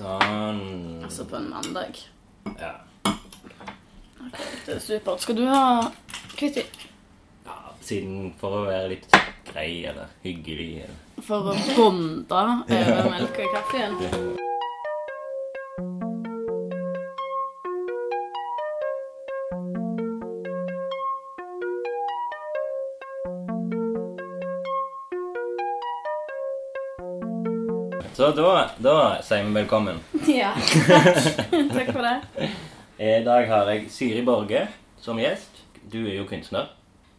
Sånn. Altså på en mandag. Ja. Det er supert. Skal du ha Kvitti? ja. Siden for å være litt grei eller hyggelig eller For å bonde over melk og kaffen? Så da, da sier vi velkommen. Ja. Takk. Takk for det. I dag har jeg Siri Borge som gjest. Du er jo kunstner.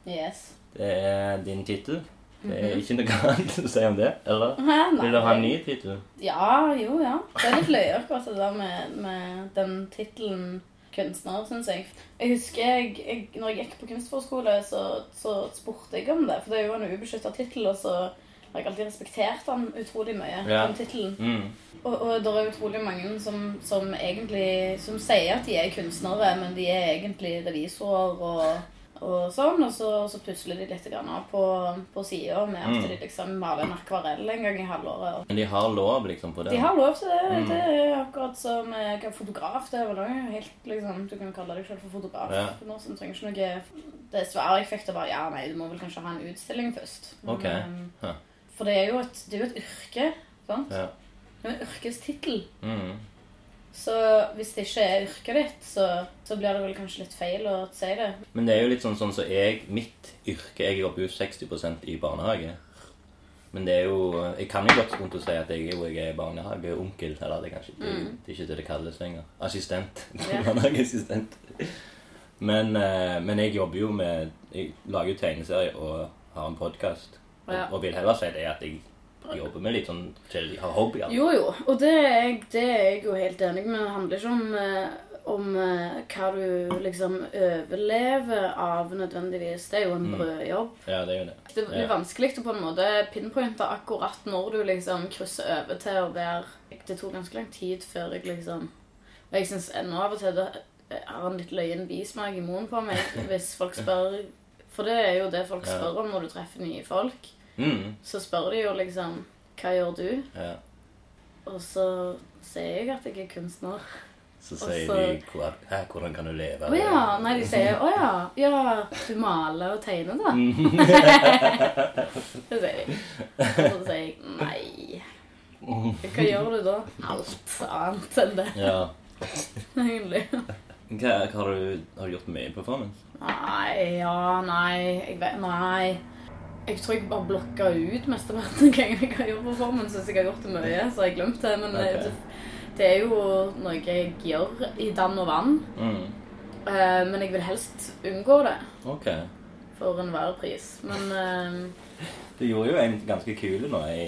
Yes. Det er din tittel. Det er ikke noe annet å si om det, eller? Hæ, nei. Vil du ha en ny tittel? Ja, jo, ja. Det er litt løye akkurat det der med, med den tittelen kunstner, syns jeg. Jeg husker jeg, jeg, når jeg gikk på kunstforskole, så, så spurte jeg om det. For det er jo en ubeskytta tittel, og så har jeg alltid respektert den utrolig mye. Ja. Den tittelen. Mm. Og, og det er utrolig mange som, som egentlig Som sier at de er kunstnere, men de er egentlig revisorer og, og sånn. Og så, så pusler de litt av på, på sida med at Mm. de liksom maler en akvarell en gang i halvåret. Men de har lov liksom på det? De har lov til det. Mm. Det er akkurat som eh, fotograf. Det er vel også helt liksom Du kan kalle deg selv for fotograf. Ja. Nå som trenger ikke noe Det svaret jeg fikk, det var ja, nei, du må vel kanskje ha en utstilling først. Men, Ok. eh, Ja. For det er jo et, det er jo et yrke. Sant? Ja. Det er jo en yrkestittel. Mm. Så hvis det ikke er yrket ditt, så, så blir det vel kanskje litt feil å si det. Men det er jo litt sånn, sånn så jeg, mitt yrke Jeg jobber jo 60% i barnehage. Men det er jo Jeg kan jo godt rundt å si at jeg, jo, jeg er barnehageonkel. Eller det er kanskje ikke, det er ikke det det kalles lenger. Assistent. Ja. Barnehageassistent. Men, eh, men jeg jobber jo med Jeg lager jo tegneserier og har en podkast. Og, Ja. og vil heller si det at jeg jobber med litt sånn til jeg Har hobbyer. Jo, jo. Og det er, jeg, det er jeg jo helt enig med. Det handler ikke om, eh, om eh, hva du liksom overlever av nødvendigvis. Det er jo en brødjobb. Ja, det er jo det. Det er Ja. vanskelig å på en måte pinpointe akkurat når du liksom krysser over til å være Det tok ganske lang tid før jeg liksom Og jeg syns ennå av og til det har en litt løyen bismak i munnen på meg hvis folk spør For det er jo det folk spør om når du treffer nye folk. Mm, Så spør de jo liksom Hva gjør du? ja. Og så sier jeg at jeg er kunstner. Så sier så- de hvor, Hæ, 'Hvordan kan du leve?' Å ja. Nei, de sier å ja. Ja, du maler og tegner, da. Det sier de. Og så sier jeg nei. Hva gjør du da? Alt annet enn det, Ja. egentlig. Hva har, du, har du gjort mye performance? Nei, ja, nei Jeg vet Nei. Jeg tror jeg bare blokka ut mesteparten av gangene jeg har gjort performance. Hvis jeg har gjort det mye, så har jeg glemt det. Men okay. det, det er jo noe jeg gjør i dann og vann. Mm. Uh, men jeg vil helst unngå det Ok. for enhver pris. Men uh, Du gjorde jo en ganske kul nå i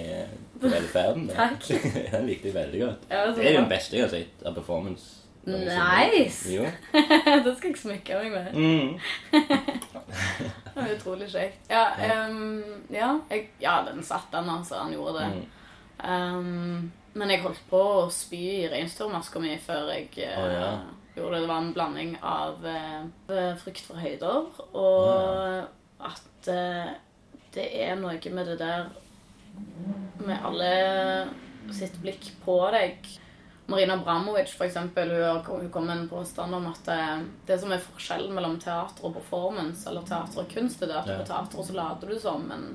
velferden. Takk. Den likte jeg veldig godt. ja, det, Det er jo den beste jeg har sett av performance. Nice! Jo. det skal jeg smykke meg med. Mm. Det er utrolig kjekt. Ja, um, ja, jeg, ja, den satt, den, altså. Han gjorde det. Ehm, men jeg holdt på å spy i reinsdyrmaska mi før jeg uh, oh, ja. gjorde det. Det var en blanding av uh, frykt for høyder og at uh, det er noe med det der med alle sitt blikk på deg. Marina Bramovic, for eksempel, hun kom med en påstand om at eh, det som er forskjellen mellom teater og performance, eller teater og kunst, det er at på teater så later du som, men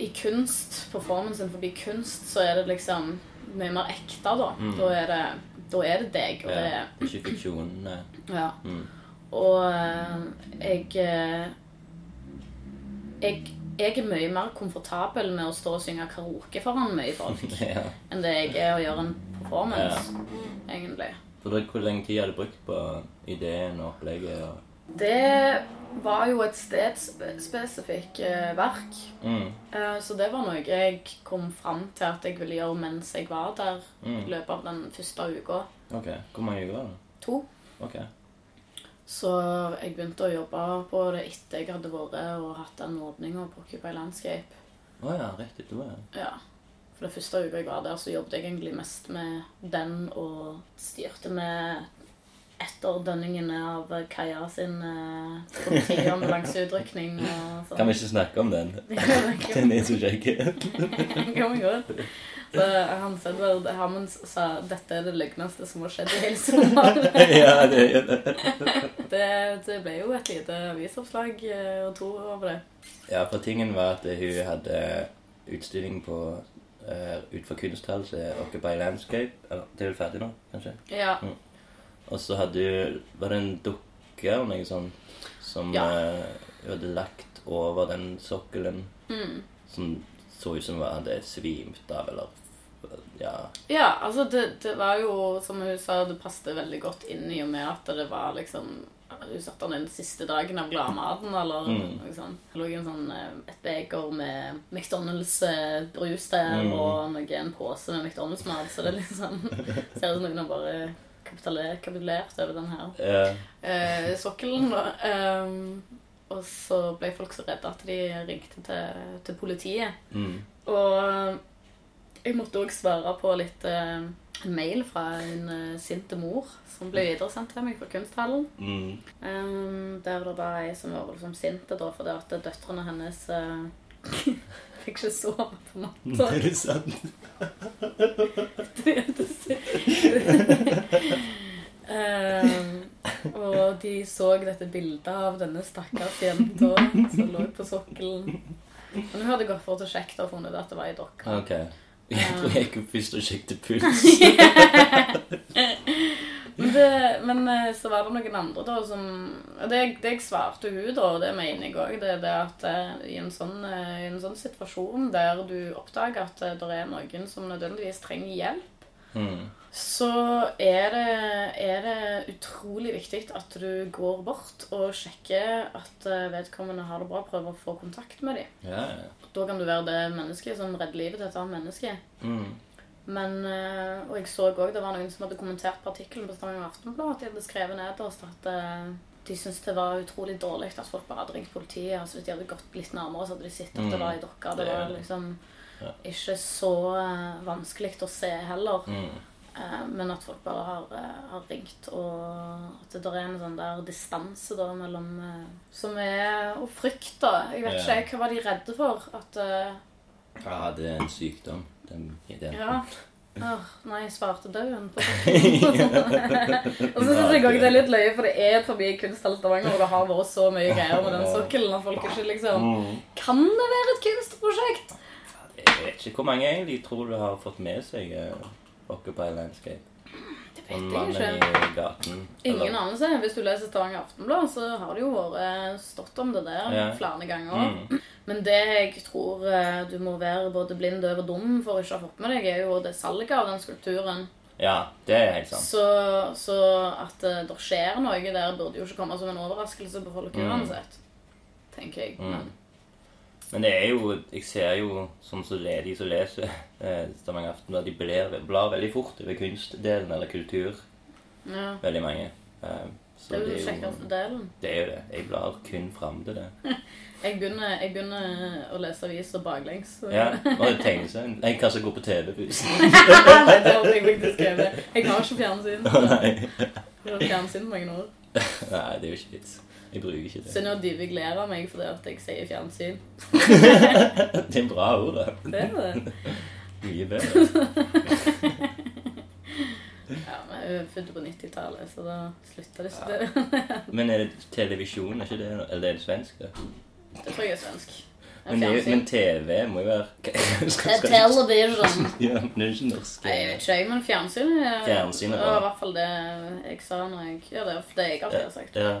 i kunst, performancen forbi kunst, så er det liksom mye mer ekte, da. Da, er det, da er det deg, og Mm. Ja. det Ikke fiksjon. ja. Mm. Og eh, jeg, eh, jeg Jeg er mye mer komfortabel med å stå og synge karaoke foran mye folk ja. enn det jeg er å gjøre en performance, egentlig. For Hvor lenge tid har du brukt på ideen og opplegget? Og... Det var jo et stedspesifikt eh, verk. Mm. Eh, så det var noe jeg kom fram til at jeg ville gjøre mens jeg var der Mm. i løpet av den første uka. Ok. Hvor mange uker var det? To. Ok. Så jeg begynte å jobbe på det etter jeg hadde vært og hatt den åpninga på Occupy Landscape. Oh ja, rett etterpå, ja. Ja. For det første uka jeg var der, så jobbet jeg egentlig mest med den og styrte med etterdønningene av Kaja sin eh, politiambulanseudrykning og sånn. Kan vi ikke snakke om den? Den er så kjekk. kan vi godt. Så han Edward Hammonds sa dette er det løgneste som har skjedd i hele sommeren. ja, det gjør det. det. Det ble jo et lite avisoppslag eh, og to over det. Ja, for tingen var at hun hadde utstilling på uh, utenfor kunsthuset Occupy Landscape. Eller, det er vel ferdig nå, kanskje? Ja. Mm. Og så hadde hun Var det en dukke eller noe sånt som Ja. uh, hun hadde lagt over den sokkelen? Mm. Som så ut som hun hadde svimt av, eller Ja. Ja, altså det, det var jo, som hun sa, det passet veldig godt inn i og med at det var liksom Hun satte den inn siste dagen av gladmaten, eller Mm. noe sånt. Det lå en sånn, eh, et beger med McDonald's-brus der, Mm. og noe, en pose med McDonald's-mat, så det liksom ser ut som noen har bare kapitulert, over den her yeah. eh, sokkelen. da. Ehm, og så ble folk så redde at de ringte til, til politiet. mm. Og jeg måtte òg svare på litt uh, en mail fra en uh, sinte mor som ble videresendt til meg fra kunsthallen. Mm. Um, der det var ei som var liksom sinte da, fordi at døtrene hennes uh, fikk ikke sove på natta. Er det sant? um, og de så dette bildet av denne stakkars jenta som lå på sokkelen. Men hun hadde gått for å sjekke og funnet ut at det var ei dokke. Okay. Jeg tror jeg gikk først og sjekket puls. Men, det, men eh, så var det noen andre da som og det, det jeg svarte hun da, og det mener jeg òg, det er det at eh, i en, sånn, eh, i en sånn situasjon der du oppdager at det er noen som nødvendigvis trenger hjelp, Mm. Så er det, er det utrolig viktig at du går bort og sjekker at eh, vedkommende har det bra, prøver å få kontakt med dem. Ja, ja. Da kan du være det mennesket som redder livet til et annet menneske. Mm. Men, eh, og jeg så òg det var noen som hadde kommentert på artikkelen på Stavanger Aftenblad at de hadde skrevet nederst at eh, de syntes det var utrolig dårlig at folk bare hadde ringt politiet. altså Hvis de hadde gått litt nærmere, så hadde de sett at det Mm. var i dokka. Det var liksom Ja. ikke så vanskelig å se heller. Mm. Eh, men at folk bare har, eh, har ringt, og at det er en sånn der distanse da mellom eh, Som er Og frykt, da. Jeg vet ikke hva var de redde for. At eh, Jeg hadde en sykdom. Den, ideen. Ja. Oh, nei, jeg svarte døden på og så syns jeg òg det er litt løye, for det er forbi Kunsthall Stavanger, og det har vært så mye greier med den sokkelen at folk ikke liksom Mm. Kan det være et kunstprosjekt? Jeg vet ikke hvor mange egentlig tror du har fått med seg uh, Occupy Landscape. Det En vet mann jeg i gaten. Ingen eller- anelse. Hvis du leser Stavanger Aftenblad, så har det jo vært stått om det der Ja. flere ganger. Mm. Men det jeg tror eh, du må være både blind, døv og dum for å ikke ha fått med deg, er jo det salget av den skulpturen. Ja, det er helt sant. Så, så at eh, det skjer noe der, burde jo ikke komme som en overraskelse på folk Mm. uansett. Tenker jeg. Mm. Men det er jo Jeg ser jo sånn som le- de som leser eh, Stavanger Aftenblad, de blar, blar veldig fort over kunstdelen eller kultur. ja, Veldig mange. Eh, så det er jo den det, er kjekkeste delen. det er jo det. Jeg blar kun fram til det. Jeg begynner, jeg begynner å lese aviser baklengs. Ja, Og det seg. Nei, hva som går på TV bussen. Nei, det jeg faktisk. Jeg har ikke fjernsyn. Du. Jeg har fjernsyn på mange år. nei, det er jo ikke vits. Jeg bruker ikke det. Så nå Divig ler meg fordi at jeg sier fjernsyn. Det er en bra ord, da. Det er det. Mye bedre. Ja, men jeg er født på 90-tallet, så da slutta det ikke det. Men er det televisjon, er ikke det? Eller er det svensk? det? Det tror jeg er svensk. Men, det men TV må jo være Det television. Ja, men det er ikke norsk. Nei, jeg vet ikke, men fjernsyn er Fjernsyn er Det bra. var i hvert fall det jeg sa når jeg Ja, det det jeg alltid har sagt. Ja.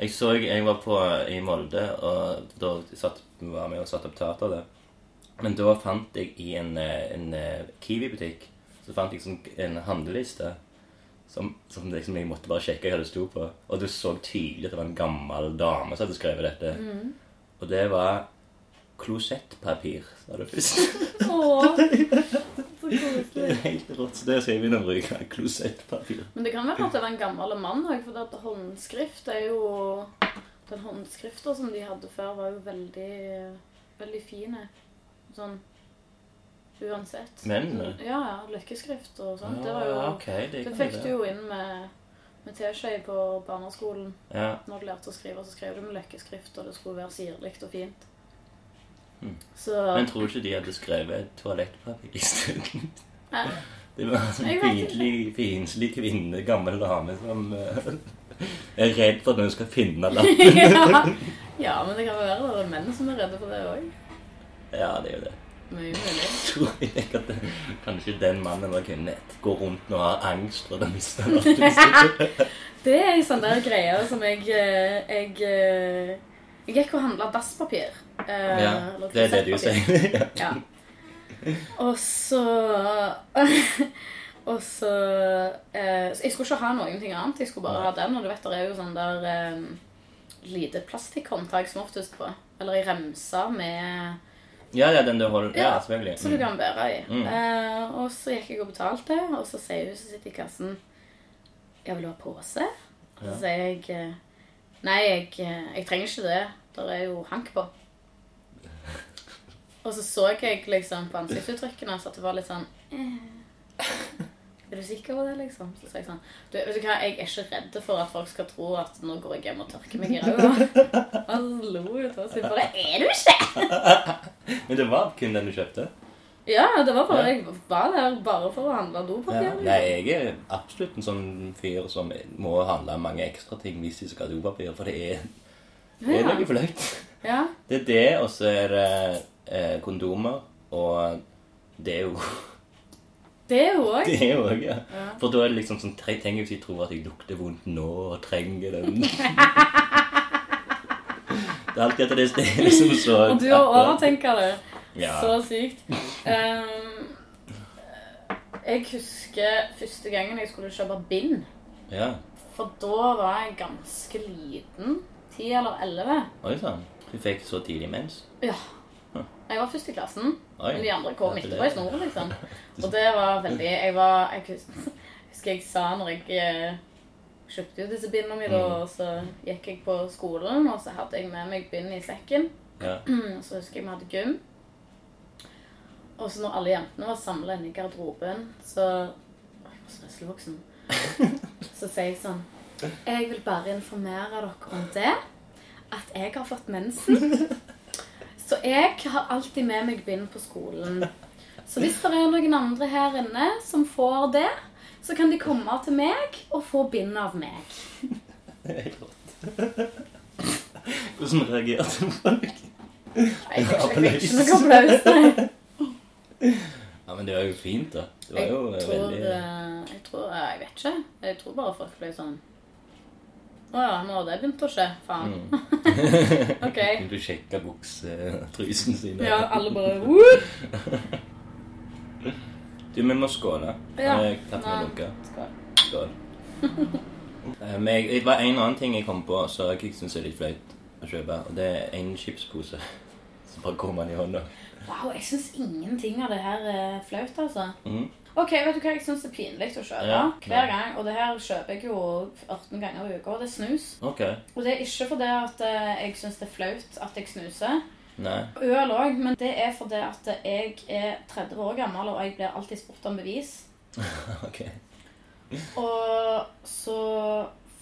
Jeg så jeg var på i Molde, og da satt, var med og satte opp teater der. Men da fant jeg i en, eh, en eh, Kiwi-butikk Så fant jeg sånn en handleliste som, som liksom jeg måtte bare sjekke hva det sto på. Og du så tydelig at det var en gammel dame som hadde skrevet dette. Mm. Og det var klosettpapir, sa det først. Det er helt rått. Så det skal jeg begynne å bruke. Klosettpapir. Men det kan være at det var en gammel mann òg, for at håndskrift er jo Den håndskrifta som de hadde før, var jo veldig veldig fine. Sånn uansett. Mennene? Ja, ja. Lykkeskrift og sånt. Det var jo okay, det, Det fikk det. du jo inn med med teskje på barneskolen. Ja. Når du lærte å skrive, så skrev du med løkkeskrift, og det skulle være sirlig og fint. Mm. Så Men tror du ikke de hadde skrevet toalettpapir isteden? stedet? Det var en sånn fiendtlig, fiendtlig kvinne, gammel dame, som eh, er redd for at hun skal finne lappen. ja. ja, men det kan være det er menn som er redde for det òg. Ja, det er jo det. Mye mulig. Tror jeg at det, kanskje den mannen eller kvinnen går rundt og har angst for å miste lappen. Det er en sånn der greie som jeg eh, Jeg, eh, jeg gikk og handla dasspapir. Eh, Ja, det er det du sier. Ja. Og så Og så eh, så Jeg skulle ikke ha noen ting annet. Jeg skulle bare ha den. Og du vet, det er jo sånn der eh, lite plastikkhåndtak som oftest på. Eller i remser med Ja, ja, den du holder Ja, Ja, selvfølgelig. Så du Mm. kan bære i. Mm. Eh, og så gikk jeg og betalte, og så sier hun som sitter i kassen Jeg vil ha pose? Og så sier jeg eh, Nei, jeg, eh, jeg trenger ikke det. Der er jo hank på. Og så så jeg liksom på ansiktsuttrykkene så at det var litt sånn eh, Er du sikker på det, liksom? Så sa jeg sånn du, Vet du hva, jeg er ikke redd for at folk skal tro at nå går jeg hjem og tørker meg i ræva. Han lo ut av seg. Bare er du ikke? Men det var kun den du kjøpte? Ja, det var bare jeg var der bare for å handle dopapir. Ja. liksom. Nei, jeg er absolutt en sånn fyr som må handle mange ekstra ting hvis de skal ha dopapir, for det er, det er Ja. noe flaut. Ja. Det er det, og så er det eh, kondomer, og det er jo Det er jo òg. Det er jo også, ja. Ja. For da er det liksom sånn tre- Tenk hvis jeg tror at jeg lukter vondt nå og trenger den. det er alltid at det det er liksom så Og du har overtenka det Ja. så sykt. Um, jeg husker første gangen jeg skulle kjøpe bind. Ja. For da var jeg ganske liten. Ti eller elleve. Oi sann. Du fikk så tidlig mens? Ja. Jeg var først i klassen, Oi. men de andre kom etterpå i snoren, liksom. Og det var veldig Jeg var Jeg husker jeg sa når jeg eh, kjøpte jo disse bindene mine, Mm. og så gikk jeg på skolen, og så hadde jeg med meg bind i sekken. Ja. Så husker jeg vi hadde gym. Og så når alle jentene var samla inne i garderoben, så Jeg var så veslevoksen. Så sier jeg sånn Jeg vil bare informere dere om det. At jeg har fått mensen. Så jeg har alltid med meg bind på skolen. Så hvis det er noen andre her inne som får det, så kan de komme til meg og få bind av meg. Det er helt. Hvordan reagerte folk? Jeg fikk ikke- jeg noe applaus. nei. Ja, men det var jo fint, da. Det var Jeg jo eh, tror, veldig eh, jeg tror eh, Jeg vet ikke. Jeg tror bare folk ble sånn Å ja, nå har det begynt å skje. Faen. mm. OK. Du sjekka buksetrusen sine. Ja, alle bare Woo! Du, vi må skåle. Ja. Jeg tatt med Nei. lunka. Skål. Skål. Eh, Men det var en annen ting jeg kom på som jeg syns er litt flaut å kjøpe. Og det er en chipspose. Så bare kommer den i hånda. Wow, jeg syns ingenting av det her er flaut, altså. Mhm. Ok, vet du hva jeg syns er pinlig å kjøpe? Ja. Hver gang. Og det her kjøper jeg jo 18 ganger i uka, og det er snus. Okay. Og det er ikke fordi at eh, jeg syns det er flaut at jeg snuser. Nei. Øl òg, men det er fordi at jeg er 30 år gammel, og jeg blir alltid spurt om bevis. ok. Og så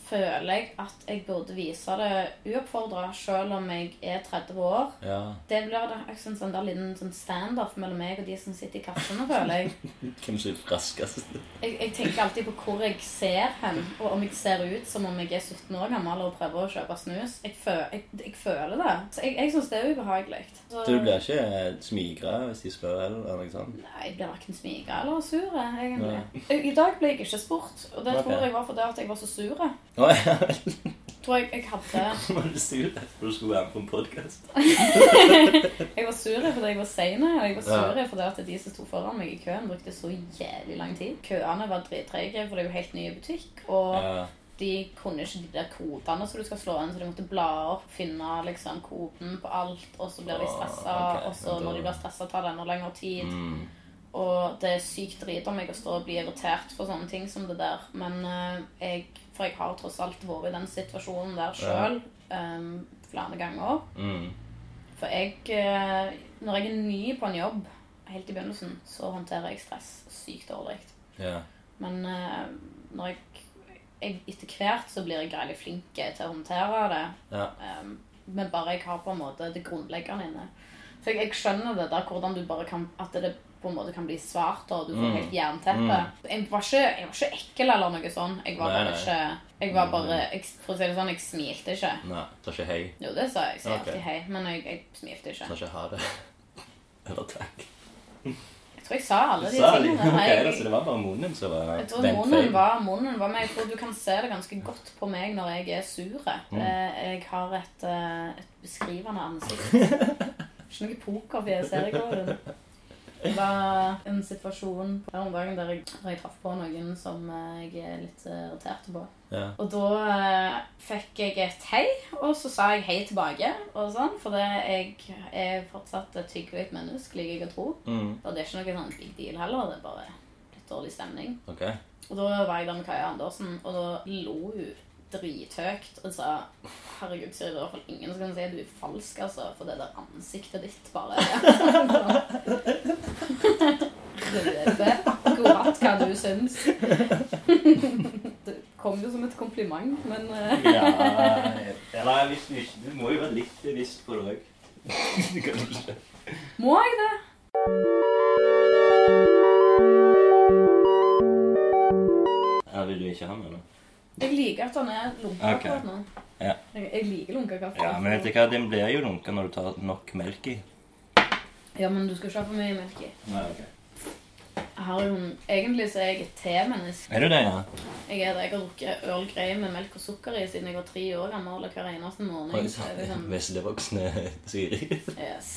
føler jeg at jeg burde vise det uoppfordra, selv om jeg er 30 år. Ja. Det blir en der liten sånn standoff mellom meg og de som sitter i kassene, føler jeg. Hvem som er raskest? jeg. Jeg tenker alltid på hvor jeg ser hen, og om jeg ser ut som om jeg er 17 år gammel og prøver å kjøpe snus. Jeg, fø jeg, jeg føler det. Så jeg, jeg syns det er ubehagelig. Så, Så du blir ikke smigra hvis de spør, eller noe sånt? Nei, jeg blir verken smigra eller sur, egentlig. Nei. I, dag ble jeg ikke spurt, og det okay. tror jeg var fordi jeg var så sur. Å ja vel. Tror jeg jeg hadde Var du sur for du skulle være med på en podkast? Jeg var sur fordi jeg var sein, og jeg var sur fordi at de som sto foran meg i køen, brukte så jævlig lang tid. Køene var drittrege, for det er jo helt ny butikk. Og Ja. de kunne ikke de der kodene som du skal slå inn, så de måtte bla opp, finne liksom koden på alt, og så blir de stressa, okay. og så når de blir stressa, tar det enda lengre tid. Mm. Og det er sykt drit om meg å stå og bli irritert for sånne ting som det der. Men uh, jeg For jeg har tross alt vært i den situasjonen der sjøl flere ganger. Mm. For jeg eh, Når jeg er ny på en jobb, helt i begynnelsen, så håndterer jeg stress sykt dårlig. Ja. Men eh, når jeg jeg, etter hvert så blir jeg greit flink til å håndtere det. Ja. Um, men bare jeg har på en måte det grunnleggende inne. Så jeg, jeg skjønner det der hvordan du bare kan At det på en måte kan bli svart, og du får Mm. helt jernteppe. Jeg, var ikke, jeg var ikke ekkel eller noe sånt. Jeg var bare ikke Jeg var bare jeg, For å si det sånn, jeg smilte ikke. Nei, sa ikke hei. Jo, det sa jeg. Jeg sier Ok. alltid hei, men jeg, jeg smilte ikke. Sa ikke ha det. Eller takk. Jeg tror jeg sa alle de Sa tingene. Okay, Jeg- da, så det var bare munnen som var Jeg tror munnen var, munnen var med. Jeg tror du kan se det ganske godt på meg når jeg er sur. Mm. Eh, Jeg har et, eh, et beskrivende ansikt. Ikke noe pokerfjes her i går. Det var en situasjon her om dagen der jeg, der jeg traff på noen som jeg er litt irritert på. Ja. Og da eh, fikk jeg et hei, og så sa jeg hei tilbake. og sånn, For det, jeg er fortsatt et hyggelig menneske, liker jeg å tro. Mm. Og det er ikke noe sånn big deal heller. Det er bare litt dårlig stemning. Okay. Og da var jeg der med Kaja Andersen, og da lo hun drithøyt og sa Herregud, Siri, det er i hvert fall ingen som kan si at du er falsk, altså, for det der ansiktet ditt bare Røde. Akkurat hva du syns. Det kom jo som et kompliment, men eh, Ja, eller hvis du ikke Du må jo være litt bevisst på det òg. Må jeg det? Ja, vil du ikke ha med noe? Jeg liker at han er lunka Ok. akkurat nå. Ja. Jeg, jeg liker lunka kaffe. Ja, men vet du hva, den blir jo lunka når du tar nok melk i. Ja, men du skal ikke ha for mye melk i. Nei, ok. Jeg har jo, egentlig så er jeg et te-menneske. Er du det, ja? Jeg er det. Jeg har drukket Earl Grey med melk og sukker i siden jeg var tre år gammel. og Hver eneste morgen. Oi, Så er det Siri. Yes.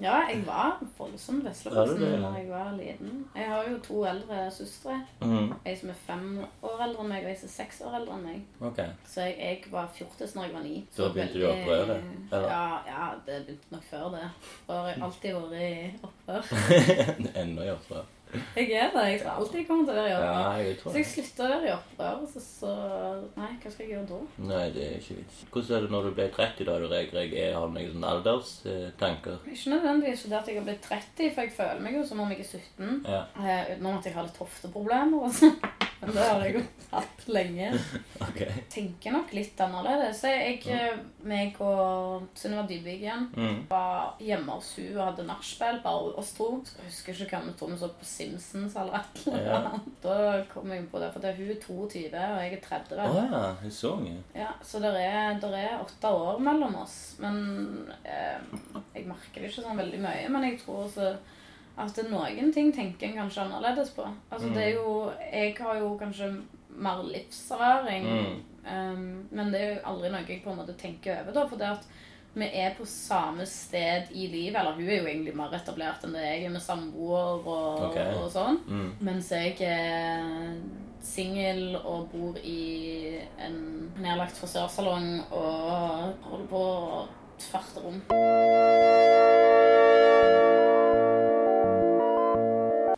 Ja, jeg var voldsom Var veslevoksen ja? da jeg var liten. Jeg har jo to eldre søstre. Mm. Ei som er fem år eldre enn meg, og ei som er seks år eldre enn meg. Okay. Så jeg, jeg var fjortis når jeg var ni. Da Så begynte du å opprøre? Ja, ja, det begynte nok før det. For jeg har alltid vært i opprør. Ennå i opprør. Jeg er det. Jeg tror alltid jeg kommer til å være i opprør. Ja, jeg Så jeg slutta å være i opprør, så, så Nei, hva skal jeg gjøre da? Nei, det er ikke vits. Hvordan er det når du ble 30, da? Du reagerer, har noen sånne alderstanker? Ikke nødvendigvis det at jeg har blitt 30, for jeg føler meg jo som om jeg er 17. Ja. Eh, utenom at jeg har litt hofteproblemer og sånn. Men det har jeg jo hatt lenge. Ok. Tenker nok litt annerledes. Så jeg, eh, meg og Sunniva Dybvik Mm. var hjemme hos hun og hadde nachspiel, bare oss to. Jeg husker ikke hva vi tror vi så på Simpsons eller et eller Ja. annet. Da kom jeg på det, for det er hun er 22, og jeg er 30. Oh, ja, er så unge. Ja, så det er, der er åtte år mellom oss. Men eh, jeg merker det ikke sånn veldig mye. Men jeg tror også at noen ting tenker en kanskje annerledes på. Altså det er jo Jeg har jo kanskje mer livserfaring, Mm. um, men det er jo aldri noe jeg på en måte tenker over, da. For det at vi er på samme sted i livet. Eller hun er jo egentlig mer etablert enn det jeg er med samboer og, okay. og sånn. Mm. Mens jeg er singel og bor i en nedlagt frisørsalong og holder på å tverte rom.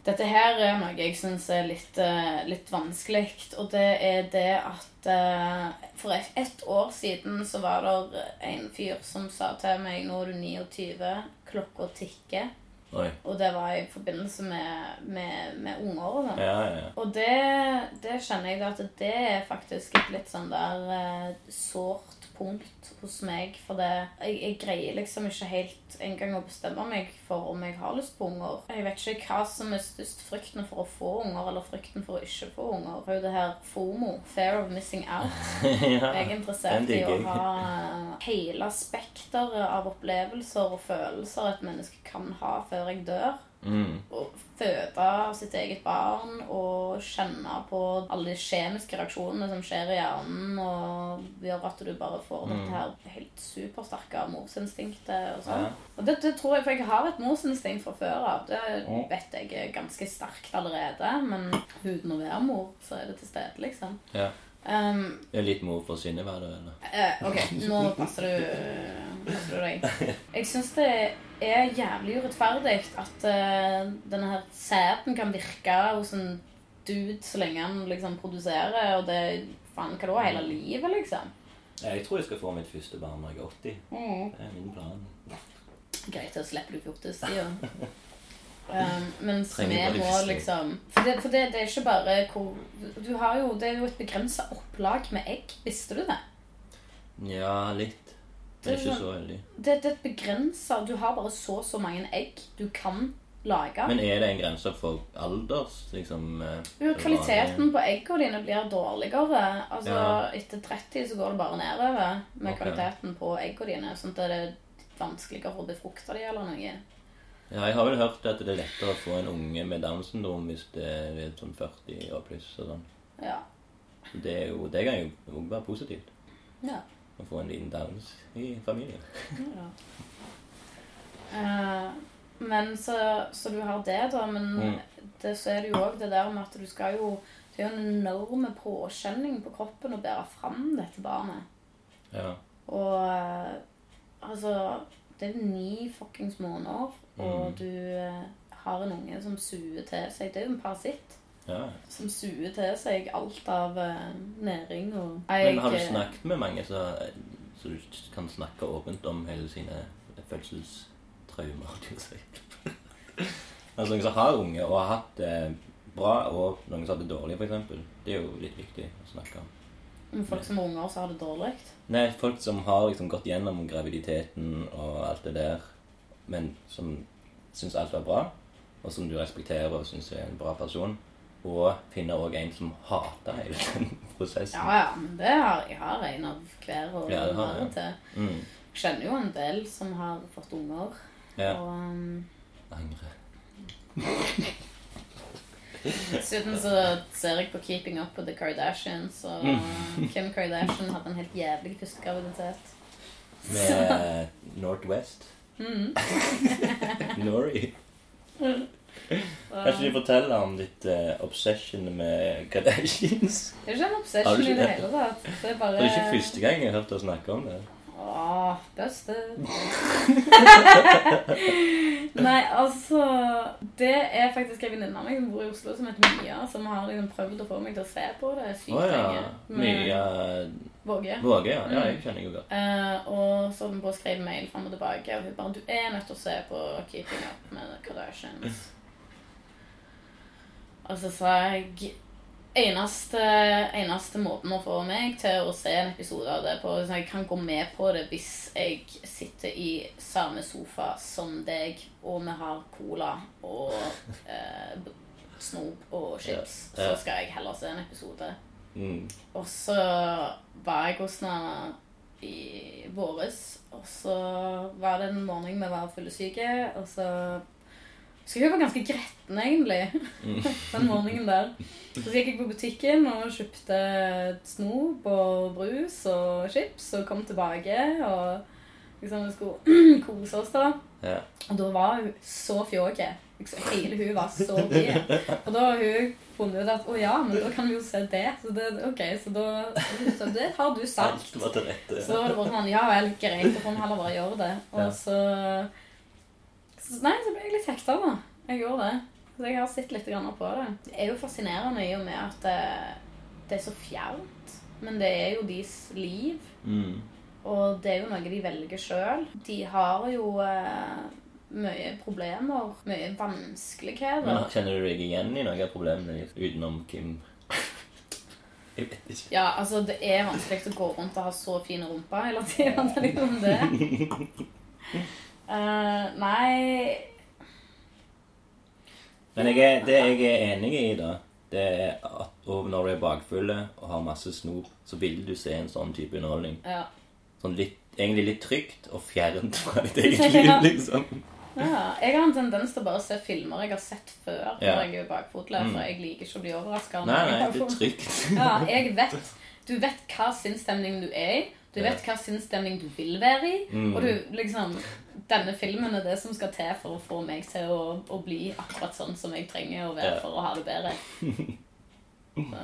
Dette her er noe jeg syns er litt, eh, litt vanskelig, og det er det at eh, For et, ett år siden så var det en fyr som sa til meg Nå er du 29, klokka tikker. Oi. Og det var i forbindelse med, med, med unger sånn. Ja, ja, ja. Og det, det kjenner jeg at det er faktisk et litt sånn der eh, sårt punkt hos meg. For det, jeg, jeg greier liksom ikke helt engang å bestemme meg for om jeg har lyst på unger. Jeg vet ikke hva som er størst frykten for å få unger, eller frykten for å ikke få unger. Det er jo det her FOMO, fear of missing out. ja. Jeg er interessert i å ha hele spekteret av opplevelser og følelser et menneske kan ha før jeg dør. Mm. Å føde sitt eget barn og kjenne på alle de kjemiske reaksjonene som skjer i hjernen, og gjør at du bare får Mm. dette her helt supersterke morsinstinktet og sånn. Ja. Og det, det tror jeg, for jeg har et morsinstinkt fra før av. Det vet jeg er ganske sterkt allerede, men uten å være mor, så er det til stede, liksom. ja. Um, Det er litt mor for Synnøve, eller? Uh, ok, nå passer du, passer du deg. Jeg syns det er jævlig urettferdig at uh, denne her sæden kan virke hos en dude så lenge han liksom produserer, og det faen hva da, hele livet, liksom. Jeg tror jeg skal få mitt første barn når jeg er 80. Mm. Det er min plan. Greit, da slipper du fjortistida. Um, men som Trenger vi må liksom For, det, for det, det er ikke bare hvor du har jo, Det er jo et begrensa opplag med egg. Visste du det? Ja, litt. Men ikke så veldig. Det, det er et begrensa Du har bare så og så mange egg du kan lage. Men er det en grense for alders, liksom? eh, Jo, kvaliteten på eggene dine blir dårligere. Altså, Ja. Etter 30 så går det bare nedover med okay. kvaliteten på eggene dine. Sånn at det er vanskeligere å befrukte dem eller noe. Ja, jeg har vel hørt at det er lettere å få en unge med Downs syndrom hvis det er sånn 40 år pluss og sånn. Ja. Det, er jo, det kan jo òg være positivt. ja. Å få en liten Downs i familien. ja. Uh, men så, så du har det, da. Men Mm. det, så er det jo òg det der med at du skal jo Det er jo en enorm påkjenning på kroppen å bære fram dette barnet. Ja. Og eh, altså Det er ni fuckings måneder, og Mm. du eh, har en unge som suger til seg Det er jo en parasitt ja. som suger til seg alt av eh, næring og Men har du snakket med mange så, så du kan snakke åpent om hele sine fødselstraumer? jeg altså noen som har unge og har hatt det bra, og noen som har det dårlig, f.eks. Det er jo litt viktig å snakke om. Men folk som er unger, som har det dårlig. Nei, folk som har liksom gått gjennom graviditeten og alt det der, men som syns alt var bra, og som du respekterer og syns er en bra person, og finner òg en som hater hele den prosessen. Ja, ja, men det har jeg har en av hver og Ja, har ja. til. Mm. Jeg kjenner jo en del som har fått unger. Ja. Og um, Angre. dessuten så ser jeg på Keeping Up with the Kardashians, og Mm. Kim Kardashian hadde en helt jævlig første graviditet. Med Northwest. Mm. Nori. Kanskje du forteller om ditt eh, obsession med Kardashians? Det er ikke en obsession i det det? hele tatt. Det er bare Det er ikke første gang jeg har hørt deg snakke om det. Åh, beste. Nei, altså Det er faktisk en venninne av meg som bor i Oslo, som heter Mia, som har liksom prøvd å få meg til å se på det sykt oh, ja. Mia Våge. Våge, ja. ja. Jeg kjenner jo godt. Uh, og så hun å skrive mail fram og tilbake, og hun bare 'Du er nødt til å se på Keeping Up med Kardashians'. Og så sa jeg eneste, eneste måten å få meg til å se en episode av det på så Jeg kan gå med på det hvis jeg sitter i samme sofa som deg, og vi har cola og eh, snop og chips. Ja, ja. Så skal jeg heller se en episode. Mm. Og så var jeg hos henne i våres, og så var det en morgen vi var fyllesyke, og så så hun var ganske gretten, egentlig, den morgenen der. Så gikk jeg på butikken og kjøpte snop og brus og chips og kom tilbake og liksom vi skulle kose oss da. Ja. Og da var hun så fjåke. Hele hun var så blid. Og da har hun funnet ut at å ja, men da kan vi jo se det. Så det, ok, så da så det har du sagt. Alt var til rette. Ja. Så var det bare sånn Ja vel, greit, da får vi heller bare gjøre det. Og så, så Nei, så ble jeg litt hekta, da. Jeg gjorde det. Så jeg har sett litt på det. Det er jo fascinerende i og med at det, det er så fjernt. Men det er jo deres liv. Mm. Og det er jo noe de velger sjøl. De har jo eh, mye problemer, mye vanskeligheter. Men Kjenner du deg igjen i noen av problemene utenom Kim? Jeg vet ikke. Ja, altså det er vanskelig å gå rundt og ha så fin rumpe hele tida. Liksom det. Eh, nei Men jeg det jeg er enig i, da, det er at når du er bakfull og har masse snop, så vil du se en sånn type underholdning. Ja. Sånn litt, egentlig litt trygt og fjernt fra ditt eget liv, Ja. liksom. ja. Jeg har en tendens til å bare se filmer jeg har sett før Ja. når jeg er bakfull. For Mm. jeg liker ikke å bli overraska. Nei, nei, det er trygt. Ja, jeg vet Du vet hva sinnsstemning du er i. Du vet hva sinnsstemning du vil være i. Mm. Og du liksom Denne filmen er det som skal til for å få meg til å, å bli akkurat sånn som jeg trenger å være for å ha det bedre. Så,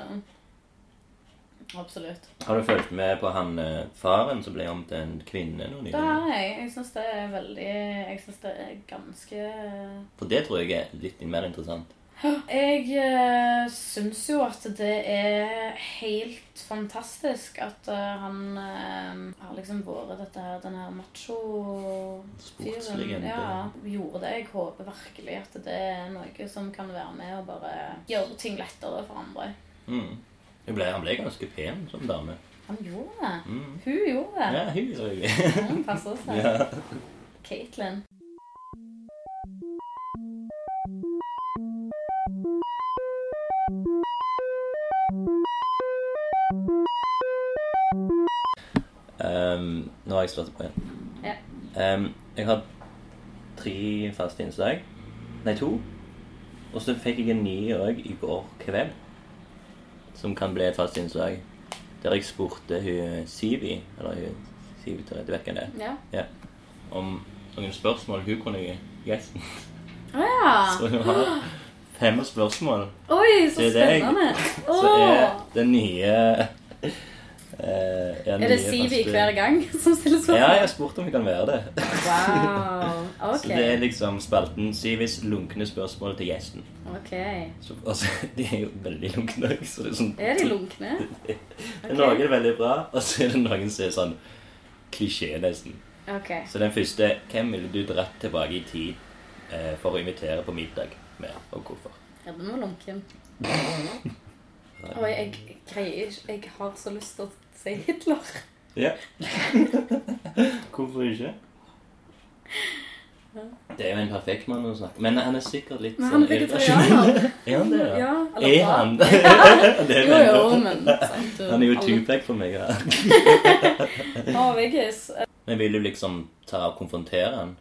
absolutt. Har du fulgt med på han eh, faren som ble om til en kvinne Noen Det har jeg. Jeg syns det er veldig Jeg syns det er ganske For det tror jeg er litt mer interessant. Jeg uh, syns jo at det er helt fantastisk at eh, han eh, har liksom vært dette her, den her macho-fyren. Sportslegende. Ja, gjorde det. Jeg håper virkelig at det er noe som kan være med og bare gjøre ting lettere for andre. Mm. Hun ble, han ble ganske pen som dame. Han gjorde det. Mm. Hun gjorde det. Ja, hun gjør det. Hun passer seg. Ja. Caitlyn. Har jeg startet på igjen. Ja. Um, jeg har tre faste innslag. Nei, to. Og så fikk jeg en ny òg i går kveld. Som kan bli et fast innslag. Der jeg spurte hun Sivi, eller hun Sivi Therese, du vet hvem det er, Ja. ja, om noen spørsmål hun kunne gjesten. Å ja. Så hun har fem spørsmål. Oi, så Det er spennende. Så er Åh. den nye eh, Er det Sivi hver gang som stiller spørsmål? Ja, jeg har spurt om vi kan være det. Wow. Ok. Så det er liksom spalten Sivis lunkne spørsmål til gjesten. Ok. Så, altså, de er jo veldig lunkne. Så det er, sånn, Er de lunkne? Okay. er Ok. Noen er veldig bra, og så er det noen som er sånn klisjé, nesten. Okay. Så den første Hvem ville du dratt tilbake i tid eh, for å invitere på middag med, og hvorfor? Ja, den var lunken. Oi, jeg greier ikke Jeg har så lyst til å si Hitler. Ja. Hvorfor ikke? Det er jo en perfekt mann å snakke Men han er sikkert litt Men han er vegetarianer. Er han det? Ja? Ja, eller Er han? det er jo, jo, men sant, Han er jo Tupac for meg. Ja. Veggis. Men vil du liksom ta og konfrontere han?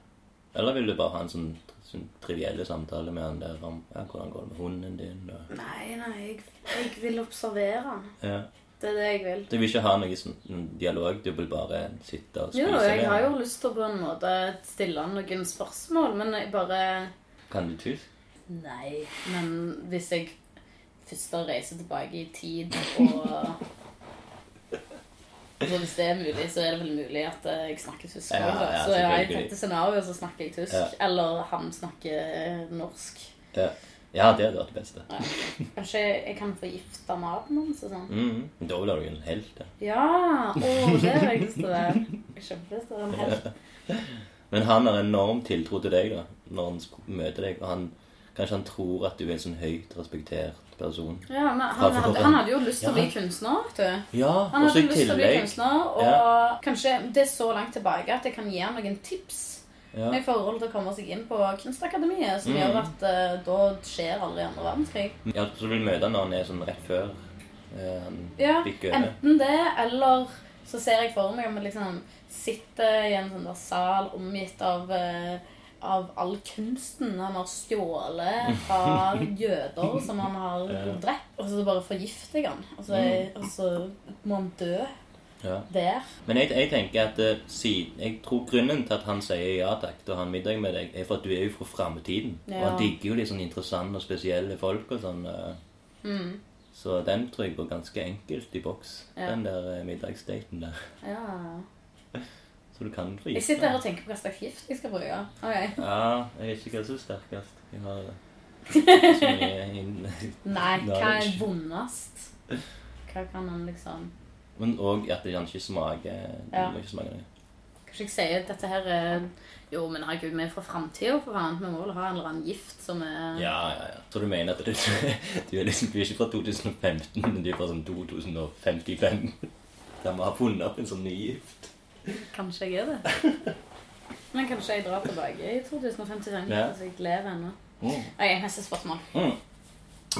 Eller vil du bare ha en sånn, sånn trivielle samtale med han der om ja, hvordan går det med hunden din? Og, Nei, nei, jeg, jeg vil observere han. ja. Det er det jeg vil. Du vil ikke ha sånn noen dialog, du vil bare sitte og spise Jo, jeg med har jo lyst til å på en måte stille noen spørsmål, men jeg bare Kan du tysk? Nei, men hvis jeg først reiser tilbake i tid og Så Hvis det er mulig, så er det vel mulig at jeg snakker tysk. Ja, ja, så ja, i dette scenarioet så snakker jeg tysk. Ja. Eller han snakker norsk. Ja. Ja, det hadde vært det beste. Ja. Kanskje jeg kan forgifte maten hans og sånn. Mm. Da blir du en helt. Ja. Ja! Å, det har jeg lyst til å være. Jeg har Kjempelyst til å være en helt. Men han har enorm tiltro til deg da, når han møter deg. Og han, kanskje han tror at du er en sånn høyt respektert person. Ja, men han, hadde, han hadde jo lyst til å bli kunstner, vet du. Ja, Han hadde lyst til å bli kunstner, og kanskje det er så langt tilbake at jeg kan gi ham noen tips ja. i forhold til å komme seg inn på Kunstakademiet, som Mm. gjør at uh, da skjer aldri andre verdenskrig. ja, Så du vil møte når han er sånn rett før uh, Ja, enten det, eller så ser jeg for meg om jeg liksom sitter i en sånn der sal omgitt av uh, av all kunsten han har stjålet fra jøder som han har drept. Og så bare forgifter jeg han. Og så, Mm. og så må han dø Ja. der. Men jeg, jeg tenker at uh, si, Jeg tror grunnen til at han sier ja takk til å ha en middag med deg, er for at du er jo fra framtiden. Og han digger jo litt sånn interessante og spesielle folk og sånn. Uh, Mm. Så den tror jeg går ganske enkelt i boks. Ja. Den der uh, middagsdaten der. Ja. Så du kan få Jeg sitter her og tenker på hva slags gift jeg skal bruke. Okay. Ja, jeg vet ikke hva som er sterkest. Jeg har så mye inn... Nei, hva er vondest? Hva kan han liksom Men òg at det kan ikke smake Ja. ikke smake noe. Kanskje jeg sier at dette her er Jo, men herregud, vi er fra framtida, for faen. Vi må vel ha en eller annen gift som er Ja, ja, ja. Tror du mener at du, du, er liksom, du er ikke fra 2015, men du er fra sånn 2055? Der vi har funnet opp en sånn ny gift? Kanskje jeg er det. Men kanskje jeg drar tilbake i 2055, Ja. hvis jeg lever ennå. Mm. Ok, neste spørsmål. Mm.